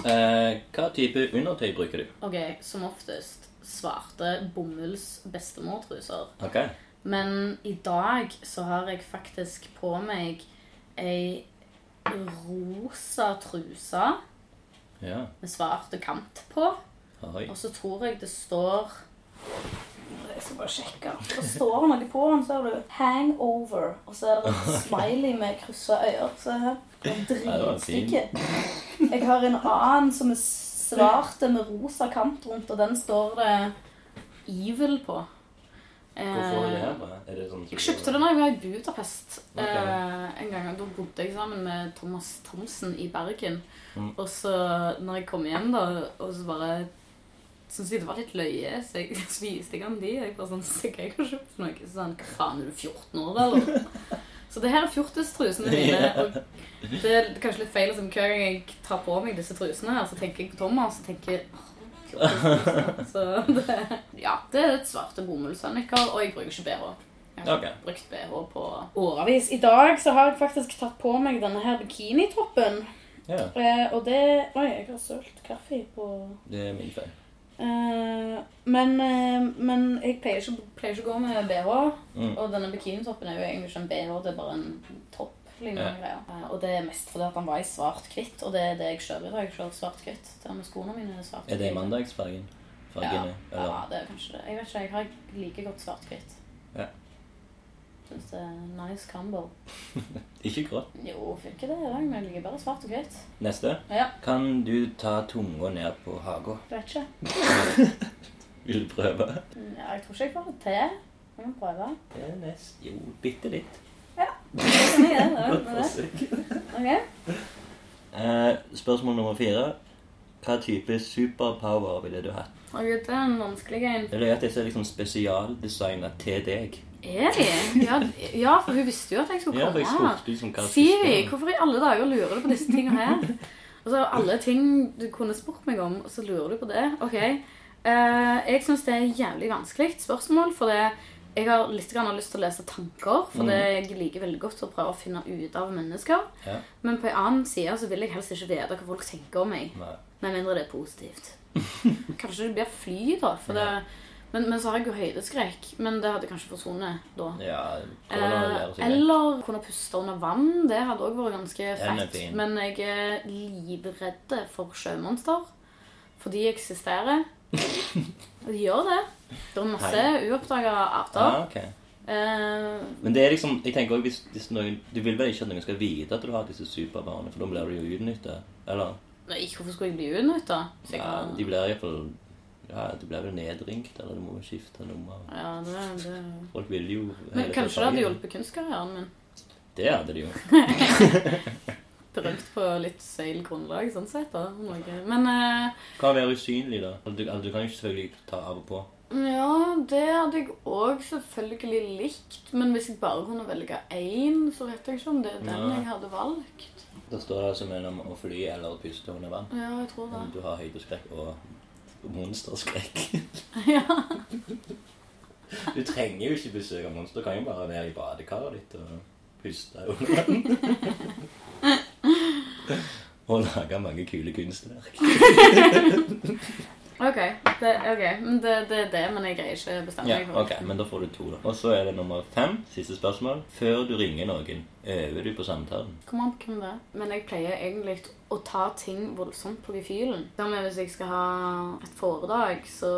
Eh, hva type undertøy bruker du? Ok, Som oftest svarte bomulls bestemortruser. Ok. Men i dag så har jeg faktisk på meg ei rosa truse Ja. med svarte kant på. Oi. Og så tror jeg det står Jeg skal bare sjekke. Det står noe på den, ser du. 'Hangover'. Og så er det en smiley med kryssa øyne. Se her. Er dritstygge. Jeg har en annen som er svart med rosa kant rundt, og den står det 'Evil' på. Hvorfor er det her? Er det sånn Jeg kjøpte det da jeg var i Budapest Ok. eh, en gang. Da bodde jeg sammen med Thomas Thomsen i Bergen. Mm. Og så når jeg kom hjem, da, og så bare syntes jeg det var litt løye, så jeg så viste jeg han de. Jeg bare sånn, Så jeg har kjøpt noe. Så sa han Hva faen, er du 14 år, eller? Så det her er fjortistrusene mine. Og det er kanskje litt feil som hver gang jeg tar på meg disse trusene her, så tenker jeg på Thomas og tenker «Åh, fjortistruser». Så det, ja, det er et svarte bomullsønniker, og jeg bruker ikke BH. Jeg har okay. brukt BH på årevis. I dag så har jeg faktisk tatt på meg denne her bikinitoppen. Ja, Eh, og det Oi, jeg har sølt kaffe på det er min feil. Eh, men, uh, men jeg pleier ikke, pleier ikke å gå med BH. Mm. Og denne bikinitoppen er jo egentlig ikke en BH, det er bare en topp. Ja. Eh, og det er mest fordi at han var i svart-hvitt, og det er det jeg kjører i dag. Jeg kjører svart-hvitt. Skoene mine er svart Er det mandagsfargen? Ja, ja, det er kanskje det. Jeg vet ikke, jeg har like godt svart-hvitt. Ja. Syns det er en nice combo. Ikke grått. Jo, funker det i dag, men jeg liker bare svart og hvitt. Neste. Ja, Kan du ta tunga ned på haga? vet ikke. Vil du prøve? Ja, jeg tror ikke jeg får det til. Jeg kan prøve. Det er nest. Jo, bitte litt. Det jeg gjøre, Godt det. det. forsøk. Ok. Eh, spørsmål nummer fire. Hva type superpower ville du hatt? Å, Gud, det er en vanskelig en. Det er at disse er liksom spesialdesigna til deg. Er de? Ja, ja, for hun visste jo at jeg skulle Ja, komme. spurte liksom hva Siri, hvorfor i alle dager lurer du på disse tingene her? Altså, alle ting du kunne spurt meg om, og så lurer du på det. Ok. Uh, jeg syns det er jævlig vanskelig spørsmål, for det, jeg har litt grann lyst til å lese tanker. For Mm. det jeg liker veldig godt å prøve å finne ut av mennesker. Ja. Men på en annen side så vil jeg helst ikke vite hva folk tenker om meg. Nei. Med mindre det er positivt. Kanskje det blir fly, da. For det, men, men så har jeg jo høydeskrekk. Men det hadde kanskje forsvunnet da. Ja, Eh, eller kunne puste under vann. Det hadde òg vært ganske fett. Men jeg er livredd for sjømonster. For de eksisterer. Og de gjør det. Det er masse uoppdaga arter. Ah, ok. Eh, Men det er liksom, jeg tenker også hvis, hvis noen, Du vil vel ikke at noen skal vite at du har disse superbarna, for da blir du jo utnytta? Eller? nei, hvorfor skulle jeg bli utnytta? Ja, de blir iallfall ja, Du blir vel nedringt, eller du må skifte nummer. Ja, det, det. Folk vil jo Men kanskje det hadde hjulpet kunstkarrieren min. Det hadde de jo. Drømt på litt seil grunnlag, sånn sett. da. Noe. Men eh, Hva være usynlig, da? Altså, Du, altså, du kan jo selvfølgelig ta av og på. Ja, det hadde jeg òg selvfølgelig likt. Men hvis jeg bare kunne velge én, så vet jeg ikke om det er den ja. jeg hadde valgt. Da står det altså mellom å fly eller å puste under vann. Ja, jeg tror det. Om du har høydeskrekk og monsterskrekk. Ja. Du trenger jo ikke besøke monster. Du kan jo bare være i badekaret ditt og puste under vann. Og lage mange kule kunstverk. Ok, det, okay. det, det er det, men jeg greier ikke å bestemme meg Ja, ok, men da får du to, da. Og så er det nummer fem. Siste spørsmål. Før du ringer noen, øver du på samtalen? Kom an på hvem det er. Men jeg pleier egentlig å ta ting voldsomt på gefühlen. Hvis jeg skal ha et foredrag, så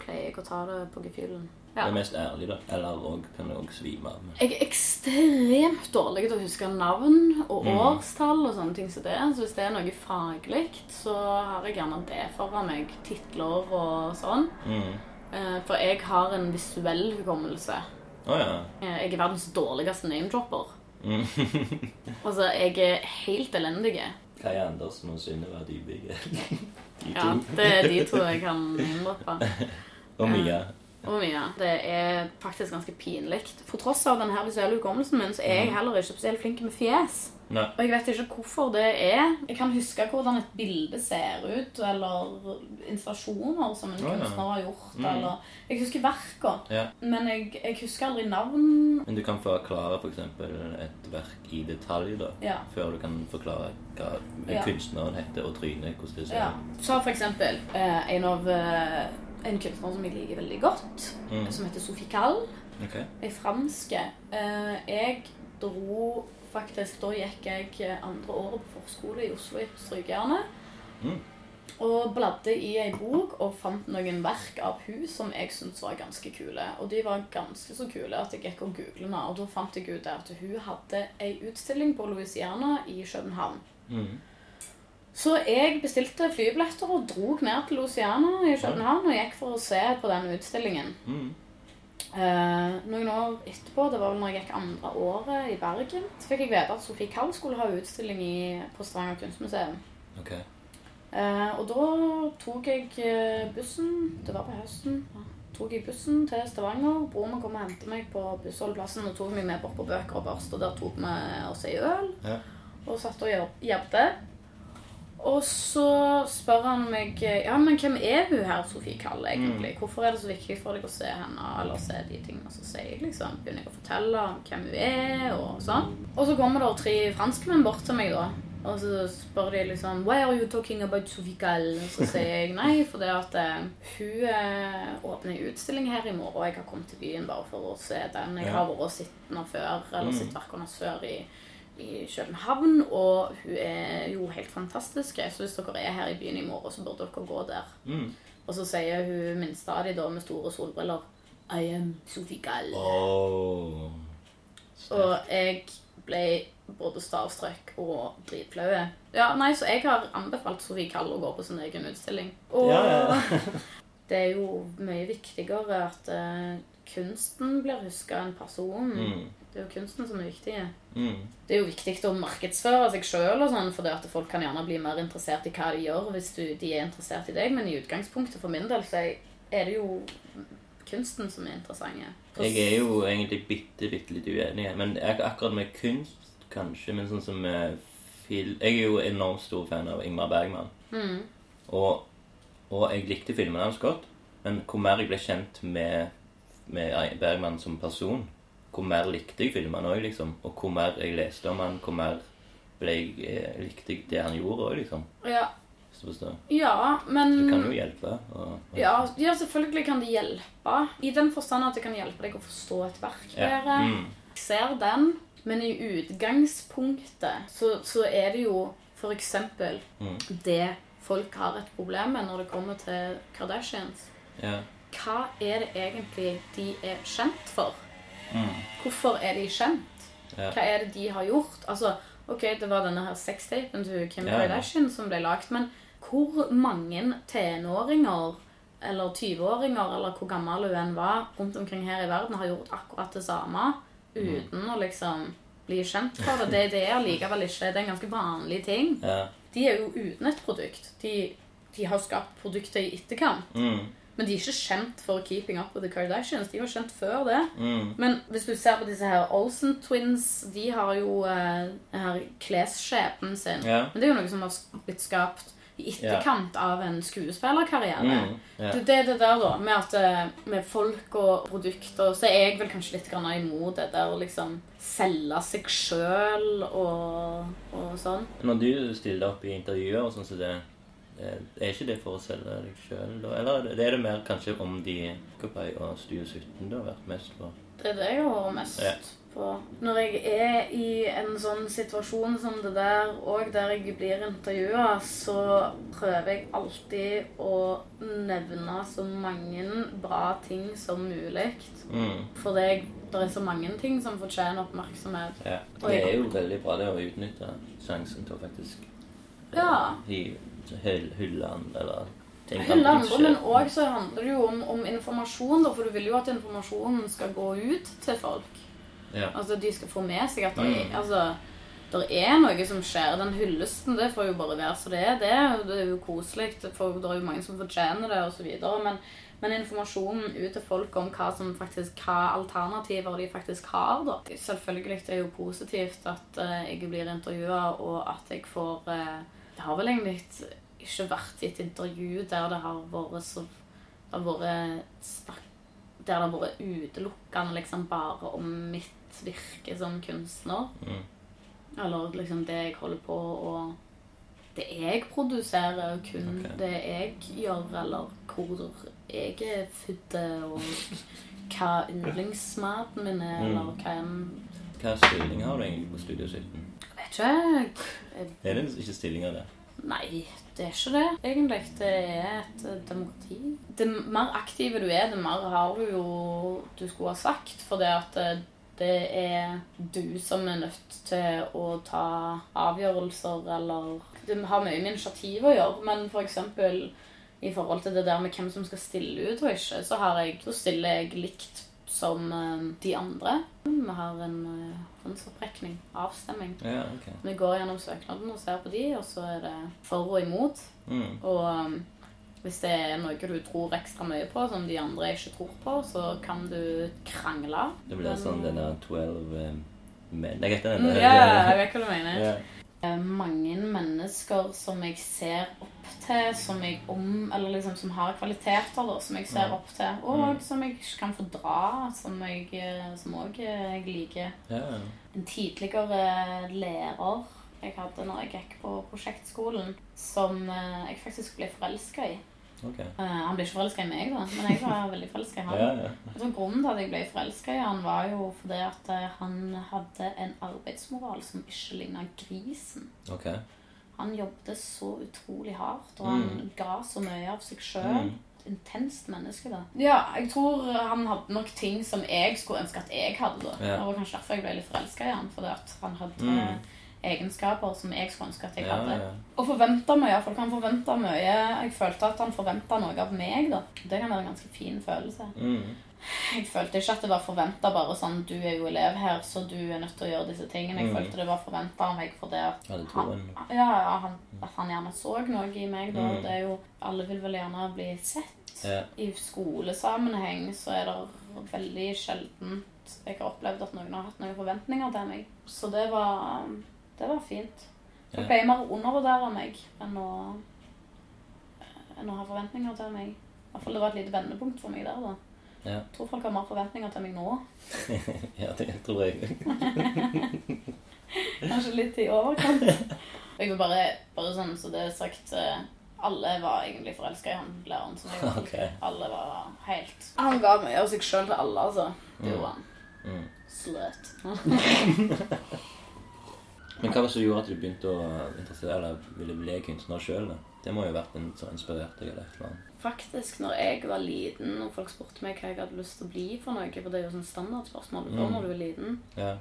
pleier jeg å ta det på gefühlen. Det er mest ærlig, da. Eller og, kan du òg svime av. Jeg er ekstremt dårlig til å huske navn og Mm. årstall og sånne ting som det. Så hvis det er noe faglig, så har jeg gjerne det foran meg. Titler og sånn. Mm. Eh, For jeg har en visuell hukommelse. Oh, ja. Eh, Jeg er verdens dårligste name-dropper. Mm. Altså, jeg er helt elendig. Kai Andersen og Synnøve Dybvik. De Ja, det er de to jeg kan name-droppe. Og Mia. Og mye. Det er faktisk ganske pinlig. For tross av denne visuelle hukommelsen min, så er jeg heller ikke spesielt flink med fjes. Nei. Og jeg vet ikke hvorfor det er. Jeg kan huske hvordan et bilde ser ut, eller installasjoner som en Å, ja. kunstner har gjort, Mm. eller Jeg husker verka, Ja. men jeg, jeg husker aldri navn. Men du kan forklare f.eks. et verk i detalj, da. Ja. Før du kan forklare hva Ja. kunstneren heter, og trynet. Hvordan det ser ja. ut. Så for eksempel eh, en av eh, en kunstner som jeg liker veldig godt, Mm. som heter Sophie Kall. Okay. Ei franske. Eh, jeg dro faktisk Da gikk jeg andre året på forskole i Oslo i Strykejernet. Mm. Og bladde i ei bok og fant noen verk av hun som jeg syntes var ganske kule. Og de var ganske så kule at jeg gikk og googlet henne. Og da fant jeg ut at hun hadde ei utstilling på Louisiana i København. Mm. Så jeg bestilte flybilletter og drog ned til Louisiana i København og gikk for å se på den utstillingen. Mm. eh, noen år etterpå, det var vel når jeg gikk andre året i Bergen, så fikk jeg vite at Sofie Kall skulle ha utstilling i, på Stavanger kunstmuseum. Ok. Eh, og da tok jeg eh, bussen Det var på høsten. ja, tok jeg bussen til Stavanger. Broren min kom og hentet meg på bussholdeplassen og tok meg med bort på Bøker og Børst. Og der tok vi oss ei øl Ja. og satt og jobb- jobbet. Og så spør han meg Ja, men hvem er hun her, Sofie Kalle, egentlig? Hvorfor er det så viktig for deg å se henne, eller se de tingene som sier liksom? Begynner jeg å fortelle om hvem hun er, og sånn. Og så kommer det tre franskmenn bort til meg, da. Og så spør de liksom Why are you talking about Sofie Kalle? Så sier jeg nei, for det at eh, hun eh, åpner utstilling her i morgen, og jeg har kommet til byen bare for å se den. Jeg har vært og sett henne før, eller Mm. sett verkene før i i København, og hun er jo helt fantastisk. Så hvis dere er her i byen i morgen, så burde dere gå der. Mm. Og så sier hun minste av de da med store solbriller I am Sophie Gall. Åh. Og jeg ble både starstruck og dritflau. Ja, nei, så jeg har anbefalt Sofie Kall å gå på sin egen utstilling. Og Ja, ja. det er jo mye viktigere at uh, kunsten blir huska enn personen. Mm. Det er jo kunsten som er viktig. Mm. Det er jo viktig å markedsføre seg sjøl, sånn, for det at folk kan gjerne bli mer interessert i hva de gjør hvis du, de er interessert i deg, men i utgangspunktet for min del så er det jo kunsten som er interessant. Jeg er jo egentlig bitte, bitte litt uenig. Men ak akkurat med kunst, kanskje. Men sånn som med film Jeg er jo enormt stor fan av Ingmar Bergman. Mm. Og, og jeg likte filmene hans godt. Men hvor mer jeg ble kjent med, med Bergman som person, hvor mer likte jeg filmene òg, liksom. Og hvor mer jeg leste om han, hvor mer ble jeg, eh, likte jeg det han gjorde òg, liksom. Ja, ja, men Det kan jo hjelpe. Og, og, ja, ja, selvfølgelig kan det hjelpe. I den forstand at det kan hjelpe deg å forstå et verk Ja. Mm. Jeg ser den, men i utgangspunktet så, så er det jo eksempel Mm. det folk har et problem med når det kommer til Kardashians. Ja. Hva er det egentlig de er kjent for? Mm. Hvorfor er de kjent? Ja. Hva er det de har gjort? Altså, ok, det var denne her sextapen til Kim Ja. Kardashian som ble lagt, men hvor mange tenåringer eller 20-åringer, eller hvor gammel hun enn var, rundt omkring her i verden, har gjort akkurat det samme uten å liksom bli kjent for det. Det, det er allikevel ikke Det er en ganske vanlig ting. ja. De er jo uten et produkt. De, de har skapt produktet i etterkant. Mm. Men de er ikke kjent for keeping up with the Kardashians. De var kjent før det. Mm. Men hvis du ser på disse her Olsen Twins, de har jo uh, her klesskjepen sin. Yeah. Men det er jo noe som har blitt skapt i etterkant av en skuespillerkarriere. Mm. Yeah. Det, det er det der, da, med at eh, med folk og produkter, så er jeg vel kanskje litt grann imot det der å liksom selge seg sjøl og, og sånn. Når du stiller opp i intervjuer og sånn som det, eh, er ikke det for å selge deg sjøl, da? Eller er det- er det mer kanskje om de Cupay og Studio 17 du har vært mest på? Det er det jeg har vært mest Ja. på. Når jeg er i en sånn situasjon som det der, og der jeg blir intervjua, så prøver jeg alltid å nevne så mange bra ting som mulig. Mm. For det, er så mange ting som fortjener oppmerksomhet. Ja. Det er jo veldig bra det å utnytte sjansen til å faktisk eh, Ja. hive hylle eller ting Hylle andre, men òg så handler det jo om, om informasjon, da, for du vil jo at informasjonen skal gå ut til folk. Ja. Altså, de skal få med seg at det, Mm. altså, det er noe som skjer. Den hyllesten, det får jo bare være så det er. Det, det er jo koselig, for det er jo mange som fortjener det, osv. Men, men informasjonen ut til folk om hva, som faktisk, hva alternativer de faktisk har, da. Selvfølgelig det er jo positivt at uh, jeg blir intervjua, og at jeg får eh, Det har vel egentlig ikke vært i et intervju der det har vært så Det har vært snakk der det har vært utelukkende liksom bare om mitt virke som kunstner. Mm. Eller liksom det jeg holder på og Det jeg produserer, kun okay. det jeg gjør, eller hvor jeg er født, og hva yndlingsmaten min er, Mm. eller hva enn Hva stilling har du egentlig på Studio 17? Ikke jeg. Er det ikke stillinger der? Nei, det er ikke det, egentlig. Det er et eh, demokrati. Det mer aktive du er, det mer har du jo du skulle ha sagt. For det at eh, det er du som er nødt til å ta avgjørelser, eller Det har mye med initiativ å gjøre, men for eksempel i forhold til det der med hvem som skal stille ut og ikke, så, har jeg, så stiller jeg likt som eh, de andre. Vi har en eh, håndsopprekning, avstemming. Ja, okay. Vi går gjennom søknaden og ser på de, og så er det for og imot. Mm. Og um, hvis det er noe du tror ekstra mye på, som de andre ikke tror på, så kan du krangle. Det blir Men- sånn denne der 12 um, men Jeg vet ikke Mm. Ja, jeg vet hva du mener. Eh, Mange mennesker som jeg ser opp til, som jeg om Eller liksom som har kvaliteter, da, som jeg ser Mm. opp til, og som jeg ikke kan fordra, som jeg eh, som òg jeg liker. Ja. en tidligere lærer jeg hadde når jeg gikk på prosjektskolen, som eh, jeg faktisk ble forelska i. Okay. Uh, han ble ikke forelska i meg, da, men jeg var veldig forelska i han. Ja, ja. Grunnen til at jeg ble forelska i han, var jo fordi at eh, han hadde en arbeidsmoral som ikke ligna grisen. Ok. Han jobbet så utrolig hardt, og han Mm. ga så mye av seg sjøl. Mm. Intenst menneske, da. Ja, jeg tror han hadde nok ting som jeg skulle ønske at jeg hadde. da. Ja. Var kanskje derfor jeg ble litt forelska i han, fordi at han hadde Mm. egenskaper som jeg skulle ønske at jeg Ja, hadde. ja. Og forventa mye. Folk han forventa mye. Jeg følte at han forventa noe av meg. da. Det kan være en ganske fin følelse. Mm. Jeg følte ikke at det var forventa bare sånn Du er jo elev her, så du er nødt til å gjøre disse tingene. Jeg Mm. følte det var forventa av meg fordi at Hadde han, ja, ja, han, at han gjerne så noe i meg. da. Mm. Det er jo, Alle vil vel gjerne bli sett. Ja. I skolesammenheng så er det veldig sjeldent jeg har opplevd at noen har hatt noen forventninger til meg. Så det var, det var fint. Ja. Folk pleier mer å undervurdere meg enn å, enn å ha forventninger til meg. I hvert fall det var et lite vendepunkt for meg der. da. Ja. Jeg tror folk har mer forventninger til meg nå. ja, det tror jeg. Kanskje litt i overkant. Jeg vil bare, bare sånn så det er sagt eh, Alle var egentlig forelska i han læreren som jeg okay. Alle var helt Han ga mye av seg sjøl til alle, altså. Det gjorde han. Mm. Slut. Men hva var det som gjorde at du begynte å interessere eller ville bli kunstner sjøl? Det må jo ha vært en som inspirerte deg? eller et eller annet. Faktisk, når jeg var liten og folk spurte meg hva jeg hadde lyst til å bli for noe, for det er jo sånn standardspørsmål du får Mm. når du er liten Yeah.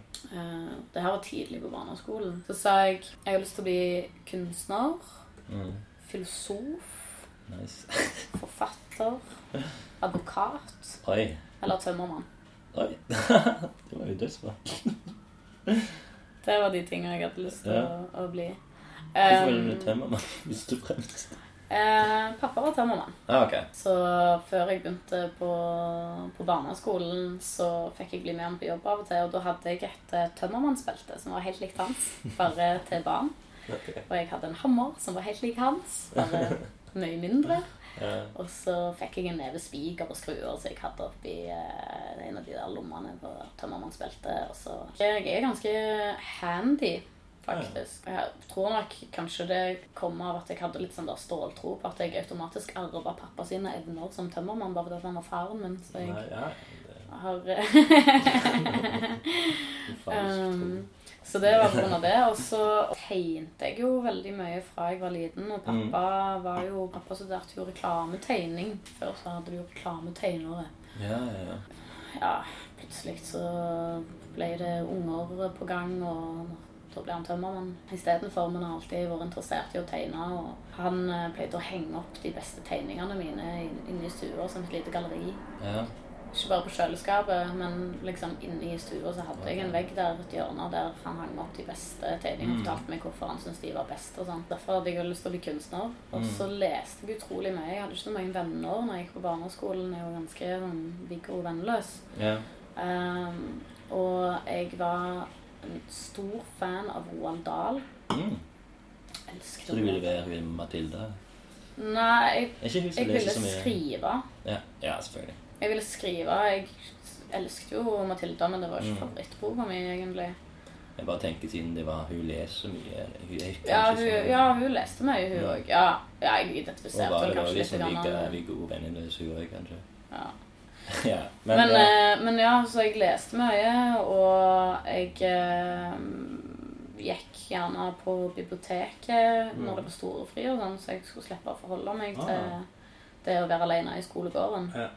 Det her var tidlig på barneskolen. Så sa jeg jeg har lyst til å bli kunstner, Mm. filosof, Nice. forfatter, advokat Oi. eller tømmermann. Oi. det var jo dødsbra. Det var de tingene jeg hadde lyst til Ja. å, å bli. Hvorfor Um, ville du bli tømmermann hvis du fremst? Eh, pappa var tømmermann. Ah, ok. Så før jeg begynte på, på barneskolen, så fikk jeg bli med han på jobb av og til. Og da hadde jeg et eh, tømmermannsbelte som var helt likt hans, bare til barn. Okay. Og jeg hadde en hammer som var helt lik hans, bare mye mindre. Ja. Og så fikk jeg en neve spiker og skruer som jeg hadde oppi eh, en av de der lommene på tømmermannsbeltet. Og så Jeg er ganske handy, faktisk. Jeg tror nok kanskje det kom av at jeg hadde litt sånn der ståltro på at jeg automatisk arva pappa sine evner som tømmermann, bare fordi han var faren min. Så jeg Nei, ja, det har. Um, så det var pga. det. Og så tegnte jeg jo veldig mye fra jeg var liten. Og pappa var jo Pappa studerte jo reklametegning. Før så hadde vi jo reklametegnere. Ja, ja, ja. Ja, plutselig så ble det unger på gang, og da ble han tømmermann istedenfor. Men har alltid vært interessert i å tegne. Og han eh, pleide å henge opp de beste tegningene mine inne i stua som et lite galleri. ja. Ikke bare på kjøleskapet, men liksom inne i stua så hadde jeg en vegg der, et hjørne der han hang opp de beste tegningene. og Fortalte meg hvorfor han syntes de var best. og sånn. Derfor hadde jeg jo lyst til å bli kunstner. Og Mm. så leste jeg utrolig mye. Jeg hadde ikke så mange venner når jeg gikk på barneskolen. Jeg var ganske sånn Viggo vennløs. ja. Um, og jeg var en stor fan av Roald Dahl. Mm. Elsket Så du ville være hun Mathilde? Nei, jeg, jeg ville skrive. Ja, ja selvfølgelig. Jeg ville skrive. Jeg elsket jo Mathilda, men det var ikke Mm. favorittboka mi, egentlig. Jeg bare tenker siden det var Hun leser så mye. Hun Ja, hun, ja, hun leste mye, hun òg. Ja, ja, jeg identifiserte henne kanskje litt. Hun var litt. liksom like, like god venninne som hun òg, kanskje. ja. ja. Men, Men, ja. eh, men ja, så jeg leste mye, og jeg eh, gikk gjerne på biblioteket Mm. når det var storefri og sånn, så jeg skulle slippe å forholde meg Ah. til det å være alene i skolegården. Ja.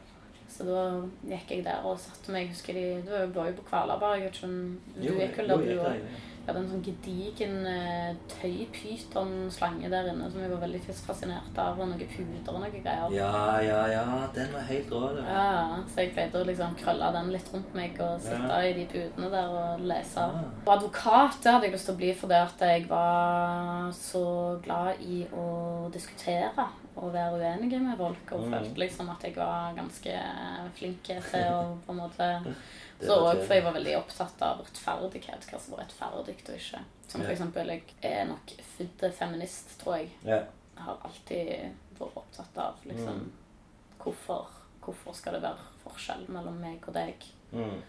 Så da gikk jeg der og satte meg Husker de, Du var jo på Kvalerberg. jeg Du Jo, gikk vel der, jeg du òg. Jeg hadde en sånn gedigen eh, tøypytonslange der inne som jeg var veldig fascinert av. Og noen puter og noen greier. Ja, ja, ja. Den var helt rå. Ja, så jeg pleide å liksom krølle den litt rundt meg og sitte Ja. i de putene der og lese. Ja. Og advokat det hadde jeg lyst til å bli fordi at jeg var så glad i å diskutere og være uenig med folk. Og Mm. følte liksom at jeg var ganske flink til å på en måte Så òg fordi jeg var veldig opptatt av rettferdighet. Hva som var rettferdig og ikke. Som for eksempel, jeg er nok født feminist, tror jeg. Ja. Jeg har alltid vært opptatt av liksom Mm. hvorfor, hvorfor skal det være forskjell mellom meg og deg? Mm.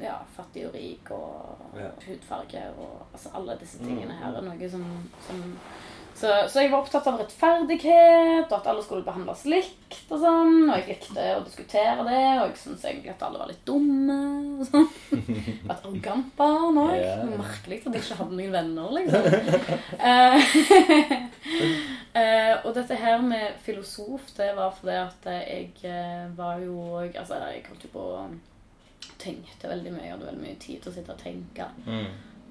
Ja, fattig og rik og Ja. hudfarge og altså alle disse Mm, tingene her er noe som, som så, så jeg var opptatt av rettferdighet, og at alle skulle behandles likt og sånn. Og jeg likte å diskutere det, og jeg syntes egentlig at alle var litt dumme og sånn. Et arrogant barn òg. Yeah. Merkelig at jeg ikke hadde noen venner, liksom. Eh, og dette her med filosof, det var fordi at jeg eh, var jo òg Altså, jeg holdt jo på tenkte veldig mye. Jeg hadde veldig mye tid til å sitte og tenke. Mm.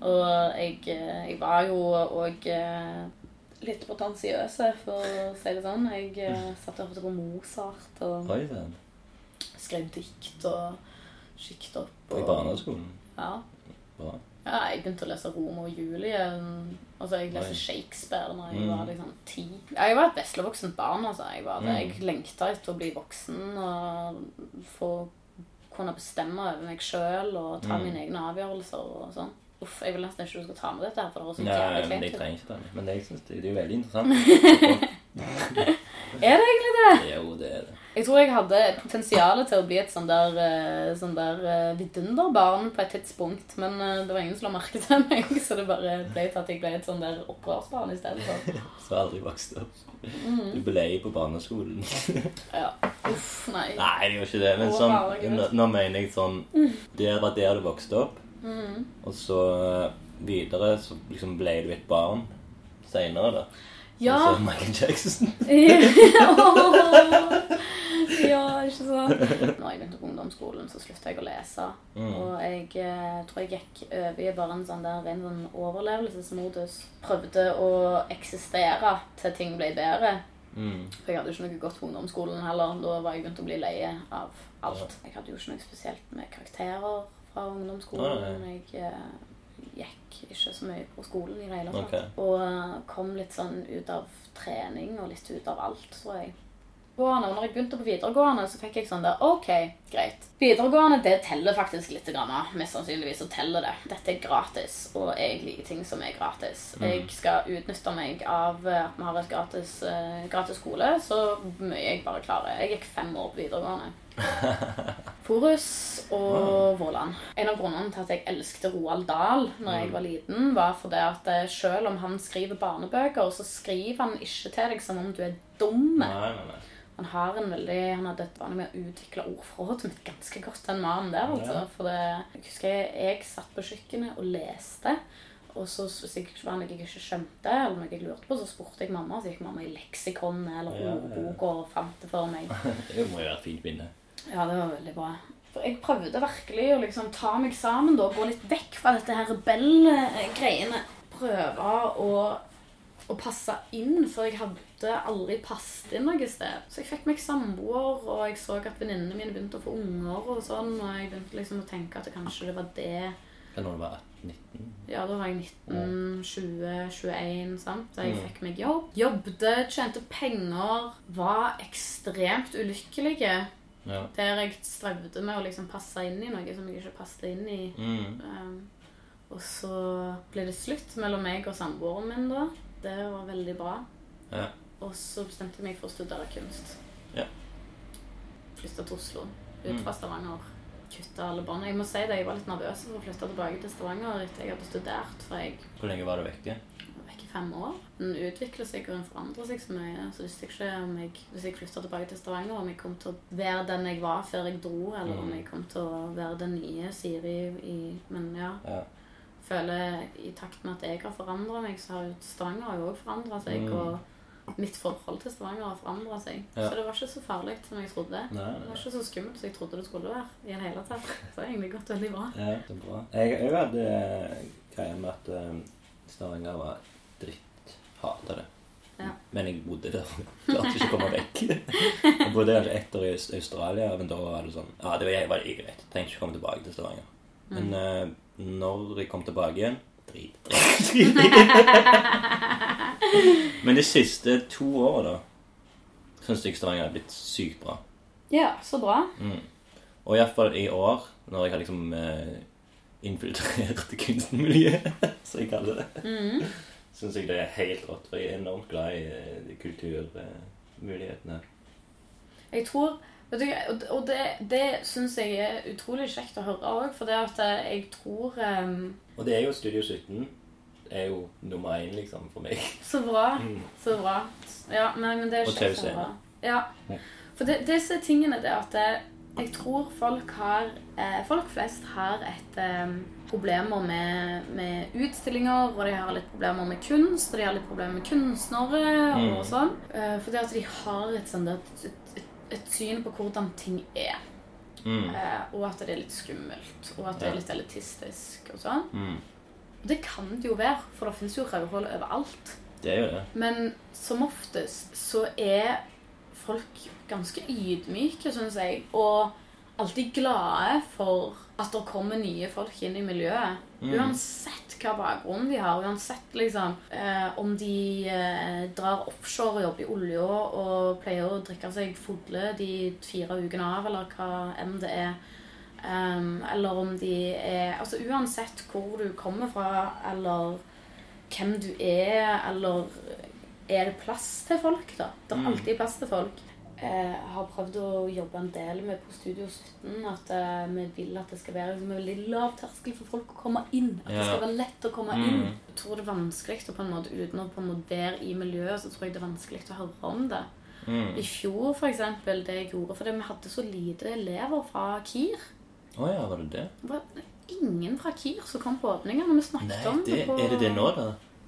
Og jeg, jeg var jo òg litt potensiøse, for å si det sånn. Jeg eh, satt og hørte på Mozart og Oi sann. skrev dikt og sjiktet opp. I Og, barneskolen. ja. Bra. ja, jeg begynte å lese Romer og Julie. Altså, jeg leste Oi. Shakespeare da jeg Mm. var liksom ti. Jeg var et veslevoksent barn. altså. Jeg, var det. Mm. jeg lengta etter å bli voksen og få kunne bestemme over meg sjøl og ta Mm. mine egne avgjørelser og sånn. Uff, Jeg vil nesten ikke du skal ta med dette, her, for det var så jævlig men jeg kleint. ut. trenger ikke det. Men jeg synes det, det er jo veldig interessant. Er det egentlig det? jo, det er det. Jeg tror jeg hadde potensialet potensial til å bli et sånn der, eh, sånn der eh, vidunderbarn på et tidspunkt. Men eh, det var ingen som la merke til meg, så det bare ble til at jeg ble et sånn der opprørsbarn i stedet for. Så aldri vokst opp. Mm. Du ble på barneskolen. Ja. Uff, nei. Nei, det gjorde ikke det. Men sånn, nå, nå mener jeg sånn Det var der du vokste opp, Mm. og så eh, videre så liksom ble du et barn seinere, da. Ja. Som Michael Jackson. ja, ikke sant? Når jeg begynte på ungdomsskolen, så sluttet jeg å lese. Mm. Og jeg eh, tror jeg gikk over i bare en sånn der ren sånn overlevelsesmodus. Prøvde å eksistere til ting ble bedre. Mm. For jeg hadde jo ikke noe godt på ungdomsskolen heller. Da var jeg begynt å bli leie av alt. Jeg hadde jo ikke noe spesielt med karakterer fra ungdomsskolen. men Jeg eh, gikk ikke så mye på skolen i det hele tatt. Okay. Og eh, kom litt sånn ut av trening og litt ut av alt, tror jeg. Videregående, når jeg begynte på videregående, så fikk jeg sånn der Ok, greit. Videregående det teller faktisk litt. Grann. Mest sannsynligvis så teller det. Dette er gratis, og jeg liker ting som er gratis. Jeg skal utnytte meg av eh, at vi har et gratis, eh, gratis skole så mye jeg bare klarer. Jeg gikk fem år på videregående. Forus og Våland. En av grunnene til at jeg elsket Roald Dahl når jeg var liten, var fordi at eh, selv om han skriver barnebøker, så skriver han ikke til deg som om du er dum. Nei, nei, nei. Han har en veldig, han hadde et vane med å utvikle ordforrådet mitt ganske godt, den mannen der. altså. Ja. For det, jeg husker jeg, jeg satt på kjøkkenet og leste. Og så hvis jeg ikke var noe jeg ikke skjønte, eller noe jeg lurte på, så spurte jeg mamma. Så gikk mamma i leksikonet eller Ja, ja, ja. ordboka og fant det for meg. Det må jo være et fint minne. Ja, det var veldig bra. For jeg prøvde virkelig å liksom ta meg sammen da, gå litt vekk fra dette her rebellgreiene. Prøve å, å passe inn, for jeg hadde aldri passet inn noe sted. Så jeg fikk meg samboer, og jeg så at venninnene mine begynte å få unger og sånn, og jeg begynte liksom å tenke at det kanskje det var det. Kan når du var 18-19? Ja, da var jeg 19, 20, 21, sant? Så jeg Mm. fikk meg jobb. Jobbet, tjente penger, var ekstremt ulykkelige. Ja. Der jeg strevde med å liksom passe inn i noe som jeg ikke passet inn i. Mm. Um, og så ble det slutt mellom meg og samboeren min da. Det var veldig bra. Ja. Og så bestemte jeg meg for å studere kunst. Ja. Flytta til Oslo. Ut Mm. fra Stavanger. Kutta alle bånd. Jeg må si det, jeg var litt nervøs for å flytte tilbake til Stavanger etter jeg hadde studert. For jeg Hvor lenge var du vekke? Fem år. Den utvikler seg og den forandrer seg så mye. Så visste jeg ikke om jeg, hvis jeg flytta tilbake til Stavanger, om jeg kom til å være den jeg var før jeg dro, eller om Mm. jeg kom til å være den nye Siri i Men ja. Ja. føler i takt med at jeg har forandra meg, så har jo Stavanger òg forandra seg. Mm. Og mitt forhold til Stavanger har forandra seg. Ja. Så det var ikke så farlig som jeg trodde. Nei, Det nei. var ikke så skummelt som jeg trodde det skulle være. i det hele tatt. Så det har egentlig gått veldig bra. Ja, det er bra. Jeg, jeg hadde greia med at eh, Stavanger var dritt. Hata det. Ja. Men jeg bodde der. Klarte ikke å komme vekk. Jeg bodde kanskje ett år i Australia, men da var det sånn Ja, det var, var jeg greit. Trengte ikke komme tilbake til Stavanger. Men eh, når jeg kom tilbake igjen Drit, drit, drit. Men de siste to åra, da, syns jeg Stavanger er blitt sykt bra. Ja, så bra. Mm. Og iallfall i år, når jeg har liksom uh, infiltrert kunstmiljøet, som jeg kaller det, Mm. Syns jeg det er helt rått. For jeg er enormt glad i eh, de kulturmulighetene. Jeg tror du, Og det, det syns jeg er utrolig kjekt å høre òg, for det at jeg tror um... Og det er jo Studio 17. er jo nummer én, liksom, for meg. Så bra. Mm. Så bra. Ja, men, men det er kjekt å høre. Ja. For det, disse tingene det at jeg, jeg tror folk har eh, Folk flest har et eh, problemer med, med utstillinger, og de har litt problemer med kunst, og de har litt problemer med kunstnere Mm. og sånn. for fordi at de har et, sånt, et, et, et, syn på hvordan ting er. Mm. Uh, og at det er litt skummelt, og at det er litt elitistisk og sånn. Mm. Og det kan det jo være, for det finnes jo røverhull overalt. Det er jo det. Men som oftest så er folk ganske ydmyke, syns jeg. Og alltid glade for at det kommer nye folk inn i miljøet. Mm. Uansett hva bakgrunn de har. Uansett liksom eh, om de eh, drar offshore og jobber i olja og pleier å drikke seg fulle de fire ukene av, eller hva enn det er. Um, eller om de er Altså uansett hvor du kommer fra, eller hvem du er, eller er det plass til folk, da? Det er Mm. alltid plass til folk. Eh, har prøvd å jobbe en del med på Studio 17 at eh, vi vil at det skal være liksom, en veldig lav terskel for folk å komme inn. At det skal være lett å komme Mm. inn. Jeg tror det er vanskelig å på en måte, uten å på en måte være i miljøet, så tror jeg det er vanskelig å høre om det. Mm. I fjor, for eksempel, det jeg gjorde fordi vi hadde så lite elever fra KIR. Å ja, var det det? Det var ingen fra KIR som kom på åpningen. når vi snakket Nei, om det, det, på er det det nå, da?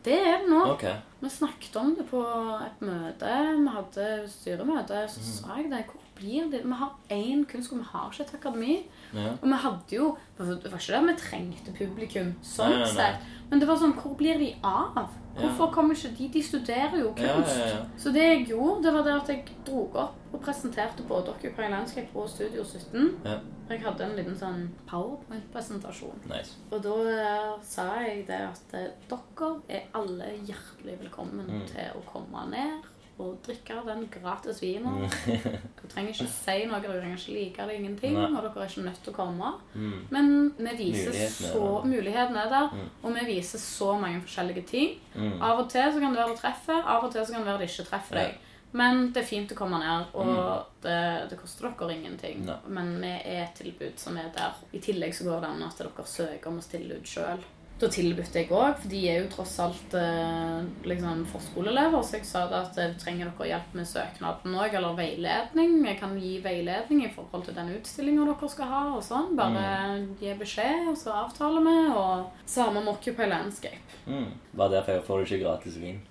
Det er det nå. Okay. Vi snakket om det på et møte. Vi hadde styremøte. Så Mm. sa jeg det. Hvor blir det? Vi har én kunstskole, vi har ikke et akademi. Ja. Og vi hadde jo Det var ikke det vi trengte publikum sånn Nei, nei, nei. sett. Men det var sånn Hvor blir de av? Hvorfor kommer ikke de? De studerer jo kunst. Så det jeg gjorde, det var det at jeg dro opp og presenterte både Occupy Landscape og Studio 17. Ja. Jeg hadde en liten sånn powerpoint-presentasjon. Nice. Og da eh, sa jeg det at eh, dere er alle hjertelig velkommen Mm. til å komme ned og drikke den gratis vinen. du Dere trenger ikke si noe, dere trenger ikke like det, ingenting, Nei. og dere er ikke nødt til å komme. Mm. Men vi viser Mulighetene er så der. Mulighetene er der, Mm. og vi viser så mange forskjellige ting. Mm. Av og til så kan det være det treffer, av og til så kan det være det ikke treffer deg. Men det er fint å komme ned, og det, det koster dere ingenting. Nei. Men vi er et tilbud som er der. I tillegg så går det an at dere søker om å stille ut sjøl. Da tilbød jeg òg, for de er jo tross alt eh, liksom forskoleelever. Så jeg sa det at eh, trenger dere hjelp med søknaden òg, eller veiledning. Jeg kan gi veiledning i forhold til den utstillinga dere skal ha. og sånn. Bare gi beskjed, og så avtaler vi. Og samme med Occupy Landscape. Mm. Bare derfor får du ikke gratis vin.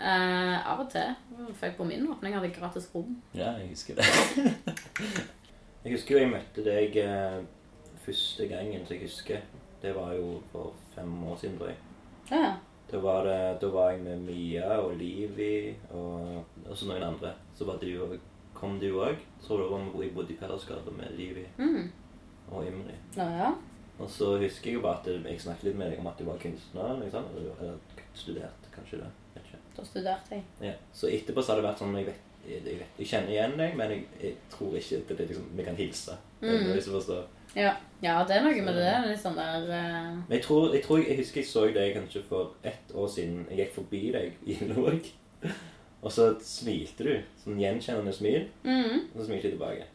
Eh, av og til. For jeg på min åpning hadde jeg gratis rom. Ja, jeg husker det. jeg husker jo jeg møtte deg eh, første gangen, så jeg husker. Det var jo for fem år siden, tror jeg. Ja, Da var, det, da var jeg med Mia og Livi og også noen andre. Så var det jo, kom du òg. Tror du det var med- jeg bodde i Pedersgata med Livi mm. og Imri. ja, ja. Og så husker jeg jo bare at jeg snakket litt med deg om at du var kunstner. Liksom. Eller, eller studert, kanskje det. Vet ikke. Da studerte jeg. Ja. Så etterpå så har det vært sånn Jeg, vet, jeg, vet, jeg kjenner igjen deg, men jeg, jeg tror ikke at det er liksom, vi kan hilse. Mm. Hvis du forstår. Ja. ja, det er noe med det. det. er Litt sånn der uh... Men jeg tror, jeg tror jeg, husker jeg så deg kanskje for ett år siden. Jeg gikk forbi deg i Låg. Og så smilte du. Sånn gjenkjennende smil. mm. Og så smilte jeg tilbake.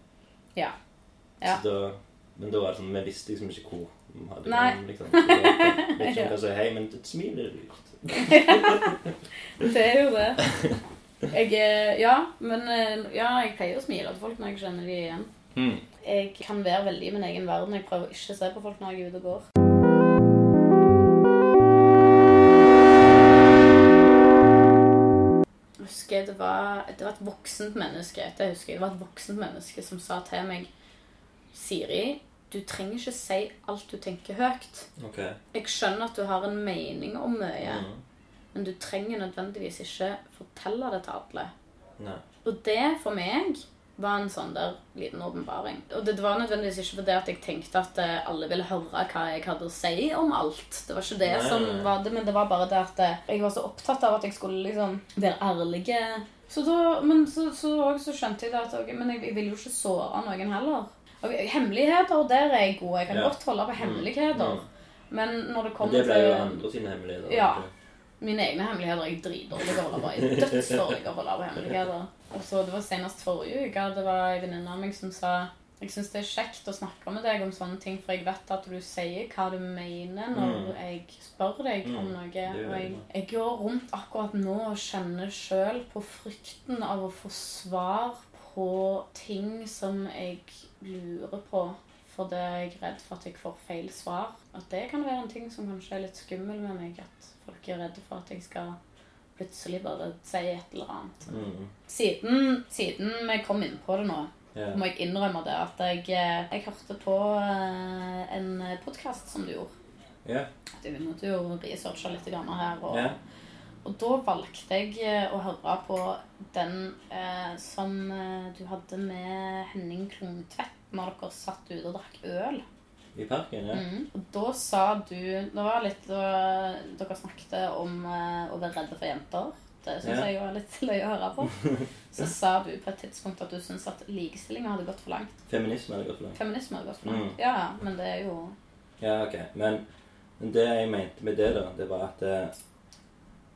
Ja. Ja. Da, men da var det sånn Vi visste liksom ikke hvor vi hadde Nei. Gang, liksom. Vet ikke om jeg kan si hei, men et smil er lurt. Det er jo det. Jeg eh, Ja, men eh, ja, jeg pleier å smile til folk når jeg kjenner de igjen. Jeg kan være veldig i min egen verden. Jeg prøver ikke å se på folk når jeg er ute og går. Jeg husker det var, det var et voksent menneske det husker jeg, det var et voksent menneske som sa til meg Siri, du trenger ikke si alt du tenker høyt. Okay. Jeg skjønner at du har en mening om mye, Mm. men du trenger nødvendigvis ikke fortelle det til alle. Nei. Og det for meg var en sånn der liten åpenbaring. Og det var nødvendigvis ikke fordi at jeg tenkte at eh, alle ville høre hva jeg hadde å si om alt. Det var ikke det Nei, som var det, men det var bare det at eh, jeg var så opptatt av at jeg skulle liksom være ærlig. Så da, men så, så, så skjønte jeg det at ok, Men jeg, jeg vil jo ikke såre noen heller. Og hemmeligheter, der er jeg god. Jeg kan Ja. godt holde på hemmeligheter. Men når det kommer til det ble jo andre sine hemmeligheter. Ja. mine egne hemmeligheter er jeg dritdårlig til å holde på. Jeg er dødsdårlig til å holde på hemmeligheter. Og så Det var senest forrige uke det var en venninne av meg som sa jeg syns det er kjekt å snakke med deg om sånne ting, for jeg vet at du sier hva du mener når Mm. jeg spør deg om Mm, noe. Og jeg, jeg går rundt akkurat nå og kjenner sjøl på frykten av å få svar på ting som jeg lurer på. Fordi jeg er redd for at jeg får feil svar. At det kan være en ting som kanskje er litt skummel med meg. At folk er redde for at jeg skal plutselig bare sier et eller annet. Mm. Siden, siden vi kom inn på det nå, yeah. må jeg innrømme det at jeg, eh, jeg hørte på eh, en podkast som du gjorde. Yeah. Du måtte jo researche litt her. Og, yeah. og da valgte jeg eh, å høre på den eh, som du hadde med Henning Klungtvedt når dere satt ute og drakk øl. I parken, ja. Mm. Og da sa du Det var litt da Dere snakket om eh, å være redde for jenter. Det syns Ja. jeg var litt løye å høre på. Så sa du på et tidspunkt at du syns at likestillinga hadde gått for langt. Feminisme hadde gått for langt. Feminisme hadde gått for langt. Mm. Ja, men det er jo Ja, ok. Men, men det jeg mente med det, da, det var at eh,